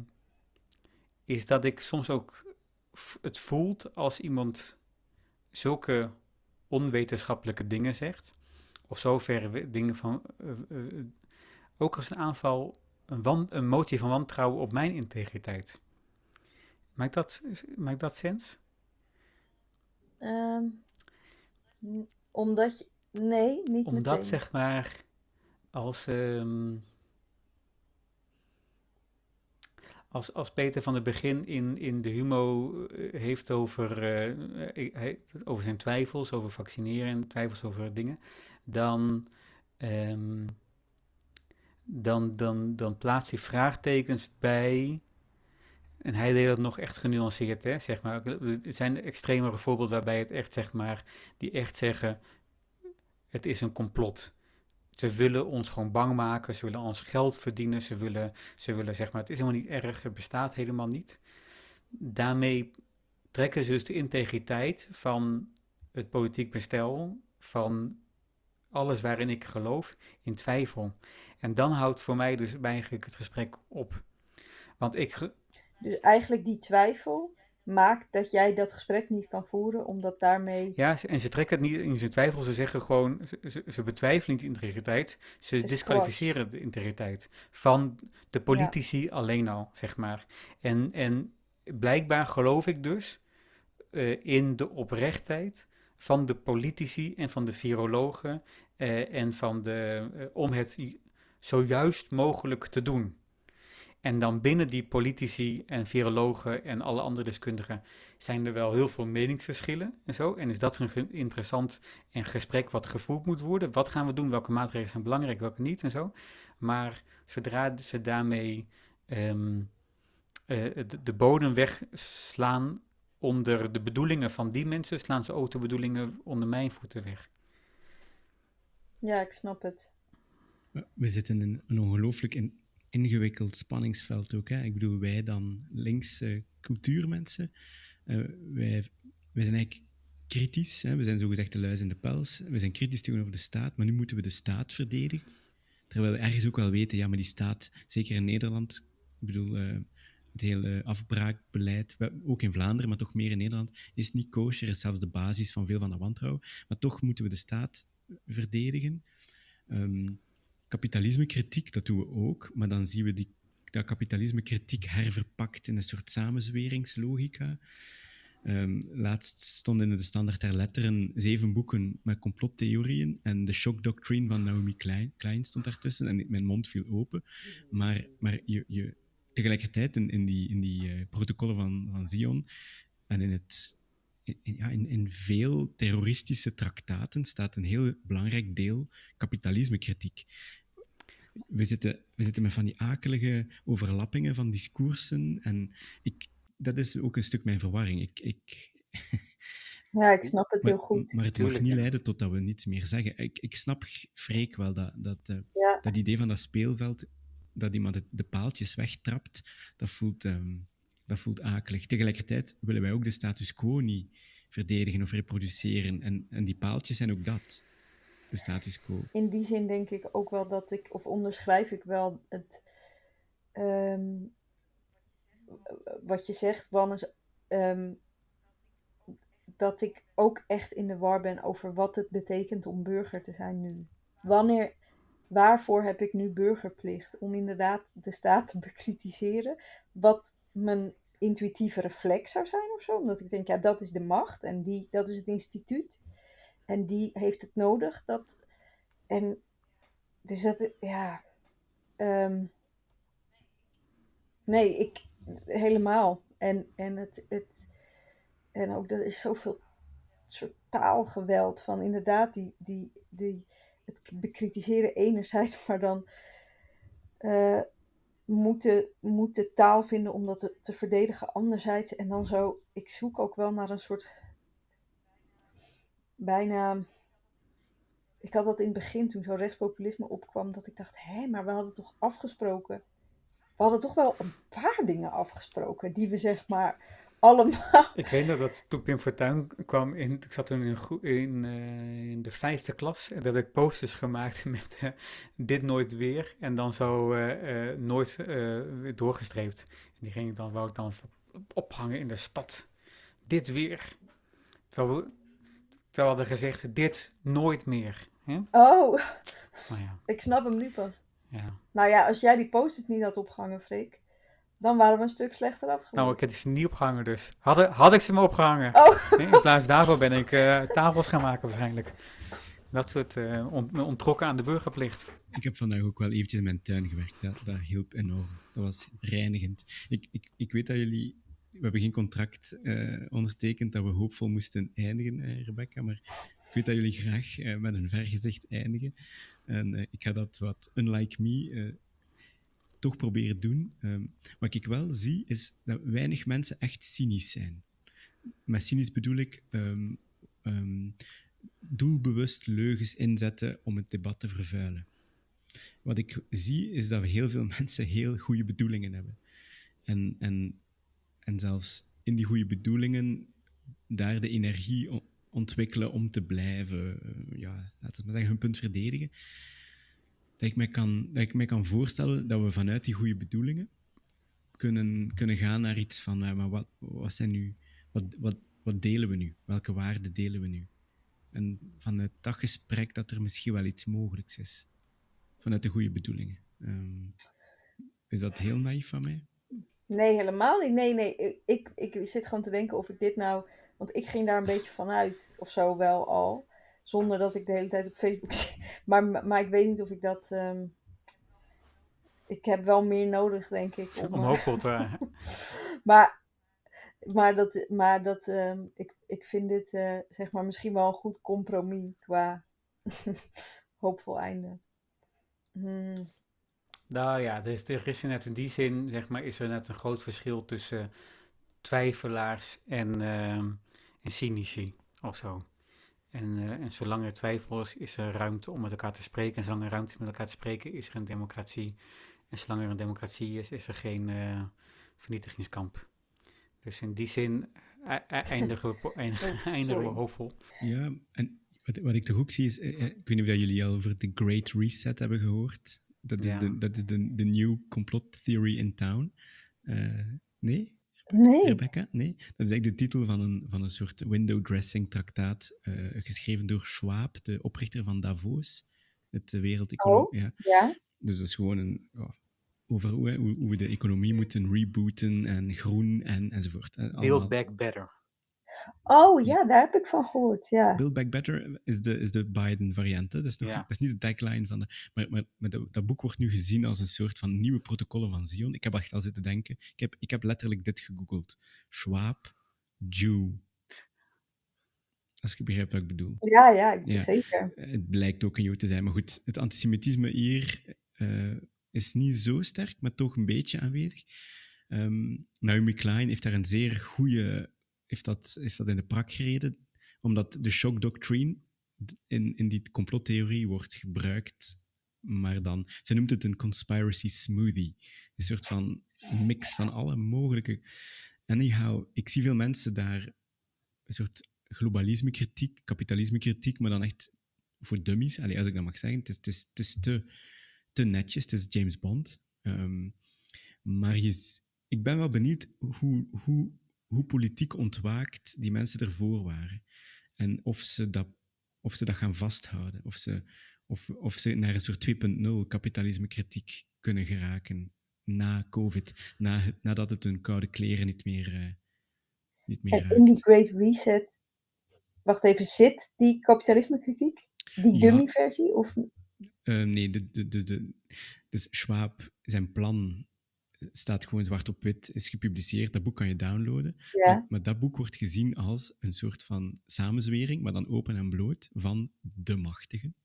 is dat ik soms ook het voelt als iemand zulke onwetenschappelijke dingen zegt, of zover dingen van, uh, ook als een aanval, een, wan, een motie van wantrouwen op mijn integriteit. Maakt dat, maakt dat sens? Um, omdat je, nee, niet Omdat, meteen. zeg maar, als... Um, als, als Peter van het begin in, in de humo eh, heeft over, uh, over zijn twijfels, over vaccineren en twijfels over dingen, dan, um, dan, dan, dan plaatst hij vraagtekens bij. En hij deed dat nog echt genuanceerd, hè, zeg maar. Er zijn extremere voorbeelden waarbij het echt, zeg maar, die echt zeggen, het is een complot. Ze willen ons gewoon bang maken, ze willen ons geld verdienen, ze willen, ze willen zeg maar, het is helemaal niet erg, het bestaat helemaal niet. Daarmee trekken ze dus de integriteit van het politiek bestel, van alles waarin ik geloof, in twijfel. En dan houdt voor mij dus eigenlijk het gesprek op. Want ik. Dus eigenlijk die twijfel, maakt dat jij dat gesprek niet kan voeren, omdat daarmee... Ja, en ze trekken het niet in zijn twijfel, ze zeggen gewoon, ze, ze betwijfelen niet de integriteit, ze disqualificeren de integriteit van de politici alleen al, zeg maar. En, en blijkbaar geloof ik dus uh, in de oprechtheid van de politici en van de virologen uh, en van de, uh, om het zo juist mogelijk te doen. En dan binnen die politici en virologen en alle andere deskundigen zijn er wel heel veel meningsverschillen en zo. En is dat een interessant en gesprek wat gevoerd moet worden? Wat gaan we doen? Welke maatregelen zijn belangrijk, welke niet en zo. Maar zodra ze daarmee um, uh, de, de bodem wegslaan onder de bedoelingen van die mensen, slaan ze ook de bedoelingen onder mijn voeten weg. Ja, ik snap het. We zitten in een ongelooflijk in ingewikkeld spanningsveld ook. Hè. Ik bedoel, wij dan linkse cultuurmensen, uh, wij, wij zijn eigenlijk kritisch. Hè. We zijn zogezegd de luis in de pels. We zijn kritisch tegenover de staat, maar nu moeten we de staat verdedigen. Terwijl we ergens ook wel weten, ja, maar die staat, zeker in Nederland, ik bedoel, uh, het hele afbraakbeleid, ook in Vlaanderen, maar toch meer in Nederland, is niet kosher, is zelfs de basis van veel van dat wantrouwen. Maar toch moeten we de staat verdedigen. Um, kapitalisme-kritiek, dat doen we ook, maar dan zien we die, dat kapitalisme-kritiek herverpakt in een soort samenzweringslogica. Um, laatst stonden in de standaard ter letteren zeven boeken met complottheorieën en de shock doctrine van Naomi Klein, Klein stond daartussen en mijn mond viel open. Maar, maar je, je, tegelijkertijd in, in die, in die uh, protocollen van, van Zion en in het ja, in, in, veel terroristische traktaten staat een heel belangrijk deel kapitalisme-kritiek we zitten, we zitten met van die akelige overlappingen van discoursen. En ik, dat is ook een stuk mijn verwarring. Ik, ik, ja, ik snap het heel goed. Maar het mag niet leiden tot dat we niets meer zeggen. Ik, ik snap Freek wel dat, dat, uh, dat idee van dat speelveld, dat iemand de paaltjes wegtrapt, dat voelt, um, dat voelt akelig. Tegelijkertijd willen wij ook de status quo niet verdedigen of reproduceren. En, en die paaltjes zijn ook dat In die zin denk ik ook wel dat ik, of onderschrijf ik wel het. Um, wat je zegt, Wannes, um, dat ik ook echt in de war ben over wat het betekent om burger te zijn nu. Wanneer, waarvoor heb ik nu burgerplicht? Om inderdaad de staat te bekritiseren. Wat mijn intuïtieve reflex zou zijn of zo. Omdat ik denk, ja, dat is de macht en die, dat is het instituut. En die heeft het nodig. Dat, en dus dat, ja. Um, nee, ik helemaal. En, en, het, het, en ook er is zoveel soort taalgeweld van inderdaad die, die, die, het bekritiseren enerzijds, maar dan moeten, moeten taal vinden om dat te, te verdedigen anderzijds. En dan zo, ik zoek ook wel naar een soort bijna. Ik had dat in het begin, toen zo rechtspopulisme opkwam, dat ik dacht: hé, maar we hadden toch afgesproken. We hadden toch wel een paar dingen afgesproken die we zeg maar allemaal. Ik weet dat toen Pim Fortuyn kwam, in, ik zat toen in, uh, in de vijfde klas en daar heb ik posters gemaakt met uh, dit nooit weer en dan zo uh, nooit doorgestreept. En die ging ik dan, wou ik dan ophangen in de stad. dit weer. Terwijl we, terwijl we hadden gezegd, dit nooit meer. Hè? Oh, Maar ja, ik snap hem nu pas. ja. Nou ja, als jij die post-it niet had opgehangen, Freek, dan waren we een stuk slechter afgelopen. Nou, ik heb ze niet opgehangen dus. Had, had ik ze maar opgehangen. Oh. Nee, in plaats daarvan ben ik eh, tafels gaan maken waarschijnlijk. Dat soort uh, ont me onttrokken aan de burgerplicht. Ik heb vandaag ook wel eventjes in mijn tuin gewerkt. Dat, dat hielp enorm. Dat was reinigend. Ik, ik, ik weet dat jullie... We hebben geen contract uh, ondertekend dat we hoopvol moesten eindigen, uh, Rebecca. Maar ik weet dat jullie graag met een vergezicht eindigen. En ik ga dat wat unlike me toch proberen doen. Um, wat ik wel zie, is dat weinig mensen echt cynisch zijn. Met cynisch bedoel ik um, um, doelbewust leugens inzetten om het debat te vervuilen. Wat ik zie, is dat we heel veel mensen heel goede bedoelingen hebben. En, en, en zelfs in die goede bedoelingen daar de energie ontwikkelen om te blijven, ja, laten we maar zeggen, hun punt verdedigen dat ik mij kan, dat ik mij kan voorstellen dat we vanuit die goede bedoelingen kunnen, kunnen gaan naar iets van, maar wat, wat zijn nu, wat, wat, wat delen we nu? Welke waarden delen we nu? En vanuit dat gesprek dat er misschien wel iets mogelijks is. Vanuit de goede bedoelingen. Um, is dat heel naïef van mij? Nee, helemaal niet. Nee, nee. Ik, ik zit gewoon te denken of ik dit nou... Want ik ging daar een beetje vanuit, of zo wel al. Zonder dat ik de hele tijd op Facebook zit. Maar, maar ik weet niet of ik dat. Um, ik heb wel meer nodig, denk ik. Om, om hoopvol te maar, maar dat. Maar dat um, ik, ik vind dit, uh, zeg maar, misschien wel een goed compromis qua hoopvol einde. Hmm. Nou ja, dus er is net in die zin, zeg maar, is er net een groot verschil tussen twijfelaars en, uh, en cynici of zo. En, uh, en zolang er twijfel is, is er ruimte om met elkaar te spreken. En zolang er ruimte is met elkaar te spreken, is er een democratie. En zolang er een democratie is, is er geen uh, vernietigingskamp. Dus in die zin uh, eindigen we, eindigen we hoopvol. Ja, en wat, wat ik toch ook zie is, ik weet niet of jullie al over de Great Reset hebben gehoord. Dat is, ja. de, dat is de, de new complot theory in town. nee? Nee. Rebecca? Nee? Dat is eigenlijk de titel van een, van een soort window dressing traktaat, uh, geschreven door Schwab, de oprichter van Davos, het wereldeconomie. Oh, ja. ja. Dus dat is gewoon een, oh, over hoe, hoe, hoe, we de economie moeten rebooten en groen en, enzovoort. Build back better. Oh ja, daar heb ik van gehoord. Ja. Build Back Better is de, is de Biden-variant. Dat, is nog, ja. dat is niet de tagline van de. Maar, maar, maar dat, dat, boek wordt nu gezien als een soort van nieuwe protocollen van Zion. Ik heb echt al zitten denken. Ik heb, ik heb letterlijk dit gegoogeld: Schwab, Jew. Als je begrijpt wat ik bedoel. Ja, ja, ja. zeker. Het blijkt ook een Jood te zijn. Maar goed, het antisemitisme hier uh, is niet zo sterk, maar toch een beetje aanwezig. Um, Naomi Klein heeft daar een zeer goede heeft dat, heeft dat in de prak gereden, omdat de shock doctrine in, in die complottheorie wordt gebruikt, maar dan, ze noemt het een conspiracy smoothie. Een soort van mix van alle mogelijke. Anyhow, ik zie veel mensen daar een soort globalisme-kritiek, kapitalisme-kritiek, maar dan echt voor dummies, Allee, als ik dat mag zeggen. Het is, het is, te, te netjes, het is James Bond. Um, maar je, ik ben wel benieuwd hoe, hoe hoe politiek ontwaakt die mensen ervoor waren. En of ze dat, of ze dat gaan vasthouden. Of ze, of, of ze naar een soort 2.0 kapitalisme-kritiek kunnen geraken na COVID. Na, nadat het hun koude kleren niet meer, uh, niet meer en raakt. in die Great Reset, wacht even, zit die kapitalisme-kritiek? Die Ja. dummy-versie? Of... Uh, nee, de, de, de, de, dus Schwab, zijn plan staat gewoon zwart op wit, is gepubliceerd. Dat boek kan je downloaden. Ja. Maar, maar dat boek wordt gezien als een soort van samenzwering, maar dan open en bloot, van de machtigen.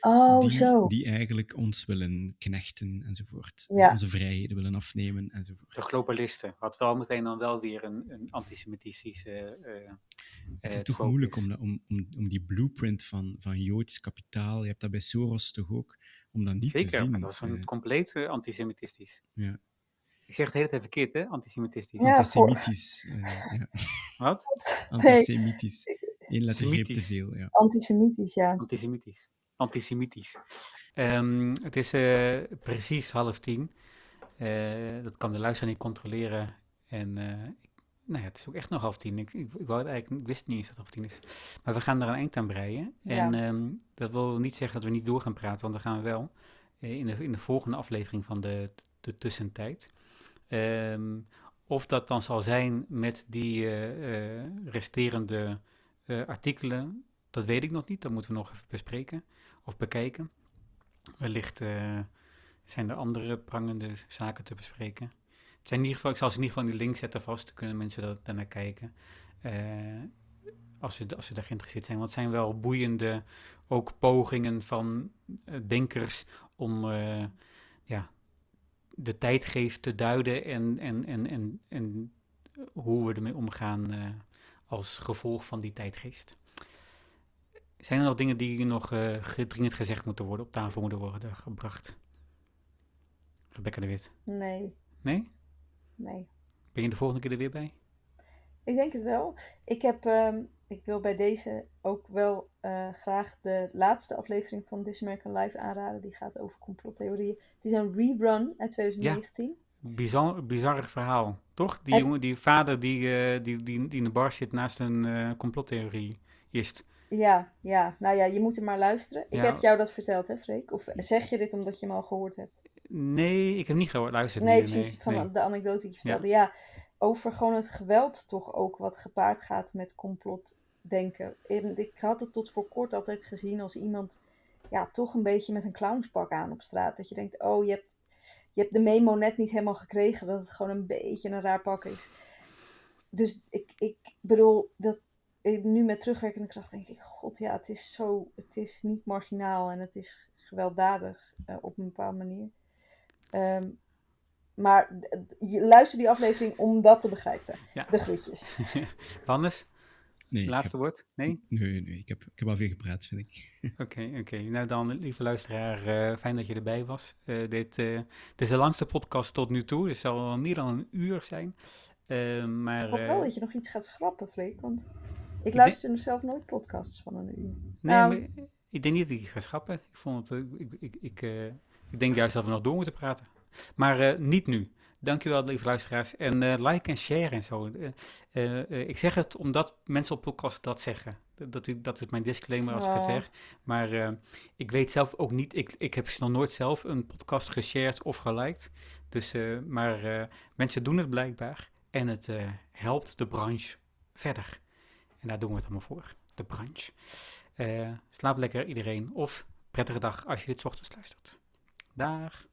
Oh, die, zo. die eigenlijk ons willen knechten enzovoort. Ja. Onze vrijheden willen afnemen enzovoort. De globalisten, wat wel meteen dan wel weer een, een antisemitistische. eh, Het is eh, toch focus. moeilijk om, om, om, om die blueprint van, van Joods kapitaal, je hebt dat bij Soros toch ook, om dat niet te Zeker, zien. maar dat was een Eh, compleet eh, antisemitistisch. ja. Ik zeg het de hele tijd verkeerd, hè? Antisemitistisch. Ja, Antisemitisch. ja. Wat? Antisemitisch. Eén lettergreep te Semitisch. veel, ja. Antisemitisch, ja. Antisemitisch. Antisemitisch. Ehm, het is eh, precies half tien. Eh, dat kan de luisteraar niet controleren. En eh, ik, nou ja, het is ook echt nog half tien. Ik, ik, ik, wou eigenlijk, ik wist niet eens dat het half tien is. Maar we gaan er een eind aan breien. En Ja. ehm, dat wil niet zeggen dat we niet door gaan praten, want dan gaan we wel eh, in, de, in de volgende aflevering van de, de tussentijd. Ehm, of dat dan zal zijn met die eh, eh, resterende eh, artikelen, dat weet ik nog niet. Dat moeten we nog even bespreken of bekijken. Wellicht zijn er andere prangende zaken te bespreken. Het zijn in ieder geval, ik zal ze in ieder geval in die link zetten vast, dan kunnen mensen dat, daarnaar kijken. Als, ze, als ze daar geïnteresseerd zijn. Want het zijn wel boeiende ook pogingen van denkers om ja, de tijdgeest te duiden en, en, en, en, en hoe we ermee omgaan eh, als gevolg van die tijdgeest. Zijn er nog dingen die nog eh, gedringend gezegd moeten worden, op tafel moeten worden gebracht? Rebecca de Wit. Nee, Nee? nee. Ben je de volgende keer er weer bij? Ik denk het wel. Ik heb, ehm, ik wil bij deze ook wel eh, graag de laatste aflevering van This American Life aanraden. Die gaat over complottheorieën. Het is een rerun uit 2019. Bizar, bizar verhaal, toch? Die, En- jongen, die vader die, eh, die, die, die in de bar zit naast een eh complottheorie is. Ja, ja. Nou ja, je moet er maar luisteren. Ik Ja. heb jou dat verteld, hè, Freek? Of zeg je dit omdat je hem al gehoord hebt? Nee, ik heb niet geluisterd. Nee, precies. van nee. de anekdote die je vertelde. Ja. over gewoon het geweld toch ook wat gepaard gaat met complotdenken. En ik had het tot voor kort altijd gezien als iemand ja, toch een beetje met een clownspak aan op straat. Dat je denkt, oh, je hebt, je hebt de memo net niet helemaal gekregen. Dat het gewoon een beetje een raar pak is. Dus ik, ik bedoel, dat ik nu met terugwerkende kracht denk ik, god ja, het is zo, het is niet marginaal en het is gewelddadig eh, op een bepaalde manier. Ehm, maar je luister die aflevering om dat te begrijpen. Ja. De groetjes. Wannes, Nee, laatste heb, woord? Nee? nee, nee ik, heb, ik heb al veel gepraat, vind ik. Oké, oké. Nou dan, lieve luisteraar, eh, fijn dat je erbij was. Eh, dit, eh, dit is de langste podcast tot nu toe. Het zal wel meer dan een uur zijn. Maar, Ik hoop wel dat je nog iets gaat schrappen, Freek. Want ik luister nog zelf nooit podcasts van een uur. Nee, Nou. maar ik denk niet dat ik ga schrappen. Ik, vond het, ik, ik, ik, eh, ik denk juist dat we nog door moeten praten. Maar eh, niet nu. Dankjewel, lieve luisteraars. En eh, like en share en zo. Eh, eh, ik zeg het omdat mensen op podcast dat zeggen. Dat, is- dat is mijn disclaimer als ik het zeg. Maar ik weet zelf ook niet. Ik, ik heb nog nooit zelf een podcast geshared of geliked. Dus, maar mensen doen het blijkbaar. En het helpt de branche verder. En daar doen we het allemaal voor. De branche. Slaap lekker iedereen. Of prettige dag als je dit ochtends luistert. Dag.